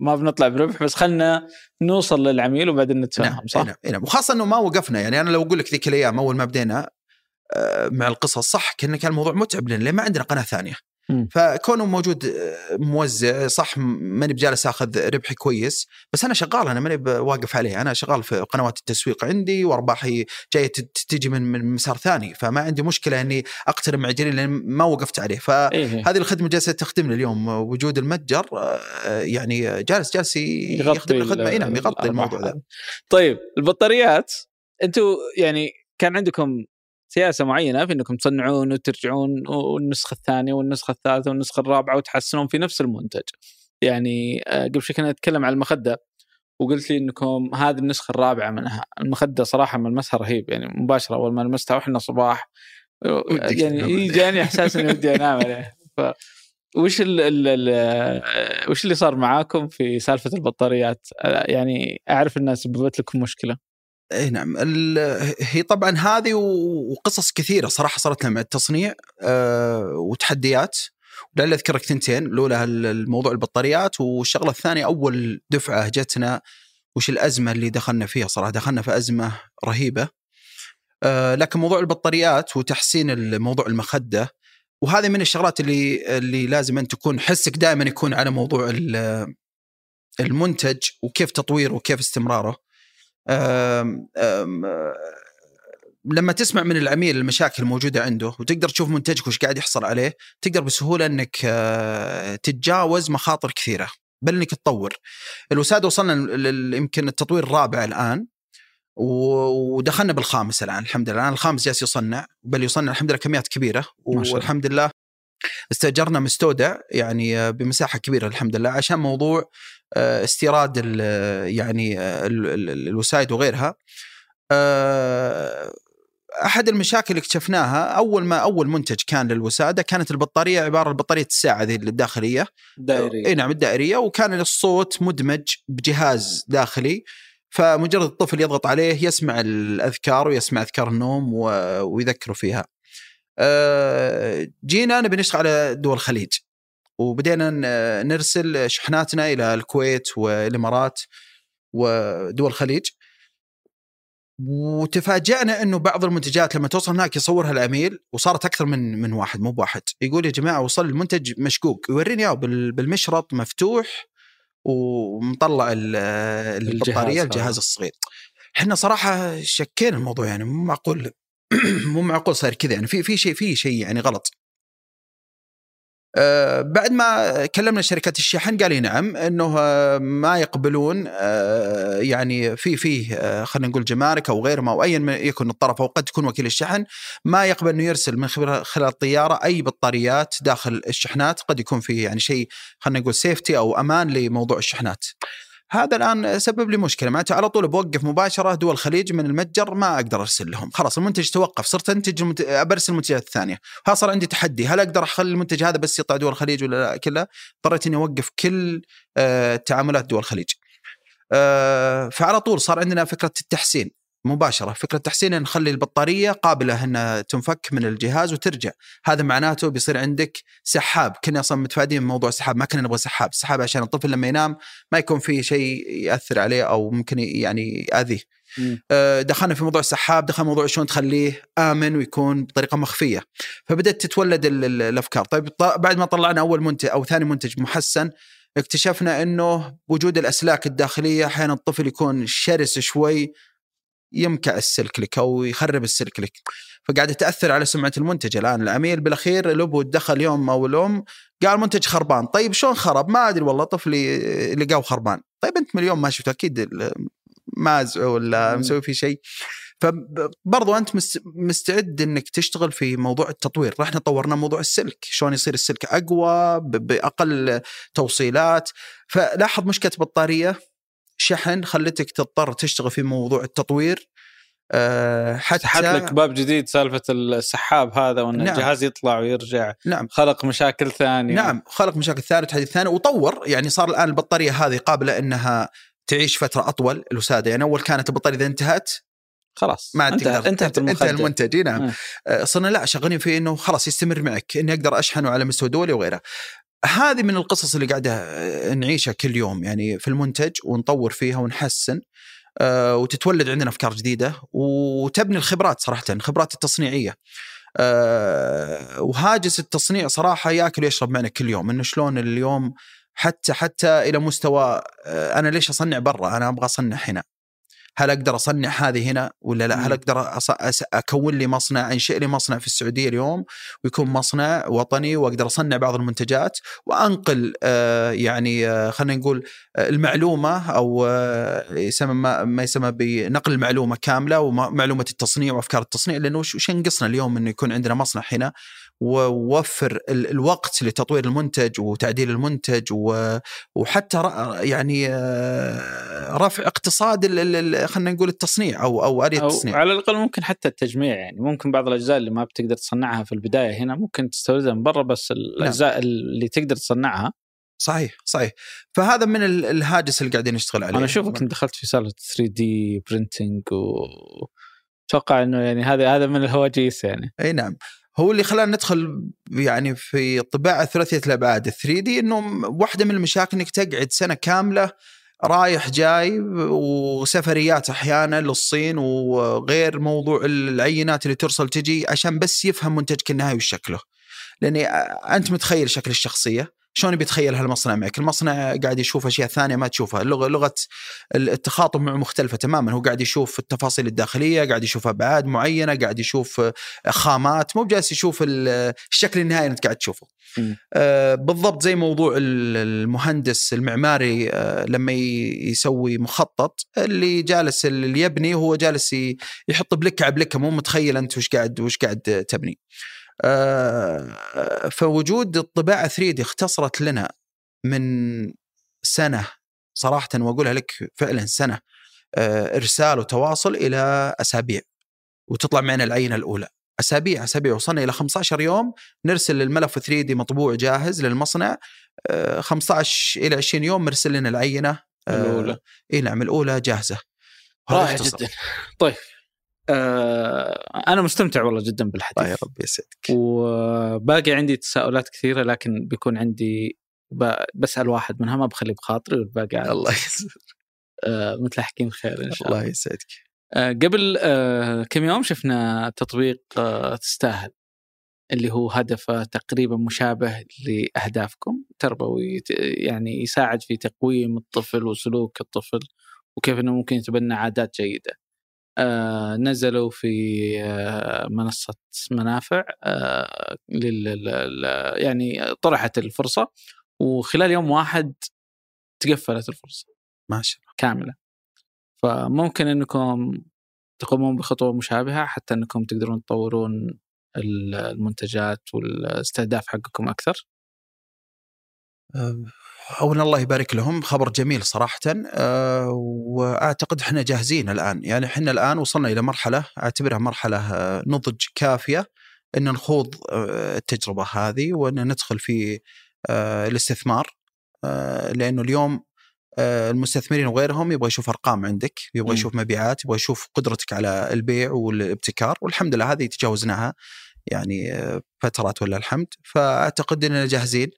ما بنطلع بربح بس خلنا نوصل للعميل وبعدين نتفاهم نعم صح؟ نعم نعم. وخاصة إنه ما وقفنا. يعني أنا لو أقول لك ذيك الأيام أول ما بدينا آه، مع القصص. صح كان كان الموضوع متعب لنا لأن ما عندنا قناة ثانية. فكونه موجود آه، موزع صح ماني بجالس آخذ ربحي كويس بس أنا شغال أنا ماني واقف عليه. أنا شغال في قنوات التسويق عندي وأرباحي جاية تجي من من مسار ثاني. فما عندي مشكلة إني اقترب مع جرير لأن ما وقفت عليه. فهذه إيه. الخدمة جالسة تخدمنا اليوم. وجود المتجر آه، يعني جالس جالس يخدم ال- الخدمة. إي نعم يغطي الموضوع ذا. طيب البطاريات أنتم يعني كان عندكم سياسة معينة في إنكم تصنعون وترجعون والنسخة الثانية والنسخة الثالثة والنسخة الرابعة وتحسنون في نفس المنتج. يعني آه، قبل شوي كنا نتكلم عن المخدة وقلت لي إنكم هذه النسخة الرابعة منها، المخدة صراحة ملمسها رهيب يعني مباشرة أول ما لمستها وإحنا صباح يعني. جاني إحساس إني ودي أنام عليه ف وش ال ال ال وش اللي صار معاكم في سالفة البطاريات؟ آه، يعني أعرف انها سببت لكم مشكلة. اي نعم هي طبعا هذه وقصص كثيرة صراحة صارت لنا مع التصنيع آه، وتحديات. ولعل أذكرك ثنتين الأولى ال- الموضوع البطاريات والشغلة الثانية أول دفعة جتنا وش الأزمة اللي دخلنا فيها صراحة دخلنا في أزمة رهيبة. آه، لكن موضوع البطاريات وتحسين الموضوع المخدة وهذه من الشغلات اللي اللي لازم أن تكون حسك دائما يكون على موضوع ال- المنتج وكيف تطويره وكيف استمراره. آم، آه، لما تسمع من العميل المشاكل الموجودة عنده وتقدر تشوف منتجك وش قاعد يحصل عليه تقدر بسهولة إنك آه، تتجاوز مخاطر كثيرة بل إنك تطور الوساده وصلنا يمكن التطوير الرابع الآن ودخلنا بالخامس الآن الحمد لله الآن الخامس جالس يصنع بل يصنع الحمد لله كميات كبيرة. والحمد لله استأجرنا مستودع يعني آه، بمساحة كبيرة الحمد لله عشان موضوع استيراد ال يعني آه، ال- ال- الوسائد وغيرها. آه، أحد المشاكل اللي اكتشفناها أول ما أول منتج كان للوسادة كانت البطارية عبارة عن بطارية الساعة ذي الداخلية. دائري إي نعم الدائرية. وكان الصوت مدمج بجهاز داخلي. فمجرد الطفل يضغط عليه يسمع الأذكار ويسمع أذكار النوم ويذكره فيها. آه، جينا نبي نشتغل على دول الخليج. وبدينا نرسل شحناتنا إلى الكويت والإمارات ودول الخليج. وتفاجأنا إنه بعض المنتجات لما توصل هناك يصورها العميل وصارت أكثر من من واحد مو بواحد. يقول يا جماعة وصل المنتج مشقوق يوريني إياه بال- بالمشرط مفتوح ومطلع ال- البطارية. الجهاز الصغير. إحنا صراحة شكينا الموضوع يعني مو معقول مو معقول صار كذا يعني. في في شيء في شيء يعني غلط. بعد ما كلمنا شركات الشحن قال لي نعم إنه آه، ما يقبلون آه، يعني في فيه آه، خلينا نقول جمارك أو غير ما أو ايا يكن الطرف أو قد تكون وكيل الشحن ما يقبل إنه يرسل من خلال الطيارة أي بطاريات داخل الشحنات قد يكون فيه يعني شيء خلينا نقول سيفتي أو أمان لموضوع الشحنات. هذا الآن سبب لي مشكلة. معناته على طول بوقف مباشرة دول الخليج من المتجر ما أقدر أرسل لهم. خلاص المنتج توقف صرت أنتج المنت... برسل المنتجات الثانية. ها صار عندي تحدي هل أقدر أخلي المنتج هذا بس يطلع دول الخليج ولا لا؟ كلها اضطريت إني أوقف كل آه، تعاملات دول الخليج. آه، فعلى طول صار عندنا فكرة التحسين. مباشرة. فكرة التحسين إن نخلي البطارية قابلة انها تنفك من الجهاز وترجع. هذا معناته بيصير عندك سحاب. كنا أصلا متفادين من موضوع السحاب ما كنا نبغى سحاب. السحاب عشان الطفل لما ينام ما يكون في شيء يأثر عليه أو ممكن يعني يأذيه. آه، دخلنا في موضوع السحاب. دخل موضوع شلون تخليه آمن ويكون بطريقة مخفية. فبدأت تتولد ال- ال- الأفكار. طيب بعد ما طلعنا أول منتج أو ثاني منتج محسن اكتشفنا إنه وجود الأسلاك الداخلية أحيانا الطفل يكون شرس شوي يمكع السلك لك أو يخرب السلك لك. فقاعده تاثر على سمعة المنتج الآن. العميل بالأخير الابو دخل يوم أو الأم قال المنتج خربان. طيب شلون خرب؟ ما أدري والله طفلي لقاه خربان. طيب أنت من اليوم ما شفته أكيد مازع ولا. مسوي فيه شيء. فبرضو أنت مست- مستعد إنك تشتغل في موضوع التطوير، إحنا طورنا موضوع السلك، شلون يصير السلك أقوى بأقل توصيلات، فلاحظ مشكله بطاريه شحن خلتك تضطر تشتغل في موضوع التطوير أه حتى سحب لك باب جديد سالفة السحاب هذا وإن نعم. الجهاز يطلع ويرجع. نعم. خلق مشاكل ثانية. نعم خلق مشاكل ثانية وتحديث ثاني وطور يعني صار الآن البطارية هذه قابلة إنها تعيش فترة أطول. الوسادة يعني أول كانت البطارية إذا انتهت خلاص ما عاد تقدر انتهت انتهى المنتج نعم. مم. آه، صرنا لا شغالين فيه إنه خلاص يستمر معك إني أقدر أشحنه على مستوى دولي وغيره. هذه من القصص اللي قاعدة نعيشها كل يوم يعني في المنتج ونطور فيها ونحسن آه، وتتولد عندنا أفكار جديدة وتبني الخبرات صراحة الخبرات التصنيعية. آه، وهاجس التصنيع صراحة ياكل ويشرب معنا كل يوم إنه شلون اليوم حتى حتى إلى مستوى آه، أنا ليش أصنع برا؟ أنا أبغى أصنع هنا. هل أقدر أصنع هذه هنا ولا لا؟ هل. أقدر. أكون لي مصنع أنشئ لي مصنع في السعودية اليوم ويكون مصنع وطني وأقدر أصنع بعض المنتجات وأنقل آه يعني آه خلينا نقول آه المعلومة أو يسمى ما, ما يسمى بنقل المعلومة كاملة ومعلومة التصنيع وأفكار التصنيع لأنه وش ينقصنا اليوم إنه يكون عندنا مصنع هنا ووفر ال- الوقت لتطوير المنتج وتعديل المنتج وحتى يعني آه، رفع اقتصاد خلينا نقول التصنيع أو أو آلية التصنيع. على الأقل ممكن حتى التجميع يعني. ممكن بعض الأجزاء اللي ما بتقدر تصنعها في البداية هنا ممكن تستوردها من برا بس الأجزاء اللي تقدر تصنعها صحيح صحيح. فهذا من ال- الهاجس اللي قاعدين نشتغل عليه. أنا اشوفك انت دخلت في سالفة 3 دي برنتنج و أتوقع إنه يعني هذا هذا من الهواجيس يعني. أي نعم. هو اللي خلانا ندخل يعني في الطباعه ثلاثية الأبعاد 3 دي إنه واحدة من المشاكل إنك تقعد سنة كاملة رايح جاي وسفريات أحيانا للصين وغير موضوع العينات اللي ترسل تجي عشان بس يفهم منتجك النهائي وش شكله. لاني أنت متخيل شكل الشخصية شلون بيتخيلها المصنع معك؟ المصنع قاعد يشوف أشياء ثانية ما تشوفها، اللغة لغة التخاطب معه مختلفة تماما، هو قاعد يشوف التفاصيل الداخلية، قاعد يشوف أبعاد معينة، قاعد يشوف خامات، مو بجالس يشوف الشكل النهائي اللي أنت قاعد تشوفه. آه بالضبط زي موضوع ال- المهندس المعماري آه لما يسوي مخطط اللي جالس اللي يبني هو جالس يحط بلكه على بلكة مو متخيل أنت وش قاعد وش قاعد تبني. آه، فوجود الطباعة 3 دي اختصرت لنا من سنة صراحة وأقولها لك فعلا سنة آه، إرسال وتواصل إلى أسابيع وتطلع معنا العينة الأولى. أسابيع أسابيع وصلنا إلى 15 يوم نرسل الملف 3 دي مطبوع جاهز للمصنع 15 إلى 20 يوم مرسل لنا العينة الأولى. إي نعم الأولى جاهزة. رائع جدا. طيب. آه أنا مستمتع والله جدا بالحديث. الله يا رب يسعدك. وباقي عندي تساؤلات كثيرة لكن بيكون عندي بسأل واحد منها ما بخلي بخاطري والباقي الله يسعدك. آه مثل حكيم خير إن شاء الله الله. يسعدك. آه قبل آه كم يوم شفنا تطبيق آه تستاهل اللي هو هدفه تقريبا مشابه لأهدافكم تربوي يعني يساعد في تقويم الطفل وسلوك الطفل وكيف إنه ممكن يتبنى عادات جيدة. آه نزلوا في آه منصة منافع آه لل يعني طرحت الفرصة وخلال يوم واحد تقفلت الفرصة. ما شاء الله. كاملة. فممكن إنكم تقومون بخطوة مشابهة حتى إنكم تقدرون تطورون المنتجات والإستهداف حقكم أكثر؟ اولا الله يبارك لهم خبر جميل صراحة أه وأعتقد إحنا جاهزين الآن. يعني إحنا الآن وصلنا إلى مرحلة أعتبرها مرحلة نضج كافية إن نخوض التجربة هذه وإن ندخل في الاستثمار لأنه اليوم المستثمرين وغيرهم يبغى يشوف أرقام عندك، يبغى يشوف مبيعات، يبغى يشوف قدرتك على البيع والابتكار والحمد لله هذه تجاوزناها يعني فترات ولا الحمد، فأعتقد إننا جاهزين.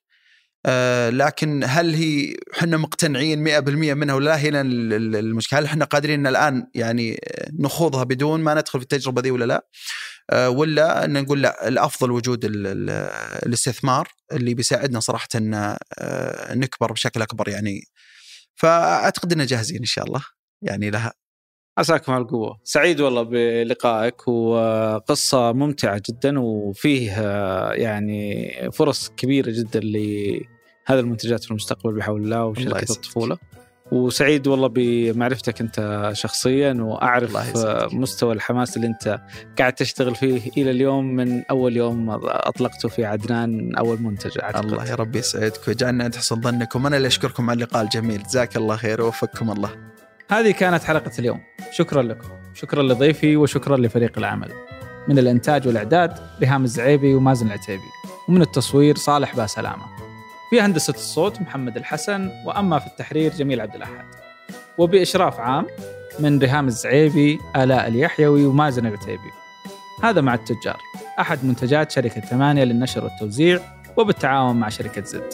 آه لكن هل هي إحنا مقتنعين 100% منها ولا هنا المشكلة. هل إحنا قادرين الآن يعني نخوضها بدون ما ندخل في التجربة دي ولا لا؟ آه ولا إن نقول لا الأفضل وجود ال ال الاستثمار اللي بيساعدنا صراحة إن آه نكبر بشكل أكبر يعني. فأعتقد اننا جاهزين إن شاء الله. يعني لها عساكم على القوة. سعيد والله بلقائك وقصة ممتعة جدا وفيه يعني فرص كبيرة جدا لهذه المنتجات في المستقبل بحول الله وشركة الطفولة. وسعيد والله بمعرفتك أنت شخصيا وأعرف مستوى الحماس اللي أنت قاعد تشتغل فيه إلى اليوم من أول يوم أطلقته في عدنان أول منتج أعتقد. الله يا رب يسعدك ويجعلنا عند حسن ظنكم. أنا اللي أشكركم على اللقاء الجميل. جزاك الله خير ووفقكم الله. هذه كانت حلقة اليوم. شكرا لكم. شكرا لضيفي وشكرا لفريق العمل. من الإنتاج والإعداد ريهام الزعيبي ومازن العتيبي. ومن التصوير صالح باسلامة. في هندسة الصوت محمد الحسن. وأما في التحرير جميل عبد الأحد. وبإشراف عام من ريهام الزعيبي آلاء اليحيوي ومازن العتيبي. هذا مع التجار. أحد منتجات شركة ثمانية للنشر والتوزيع وبالتعاون مع شركة زد.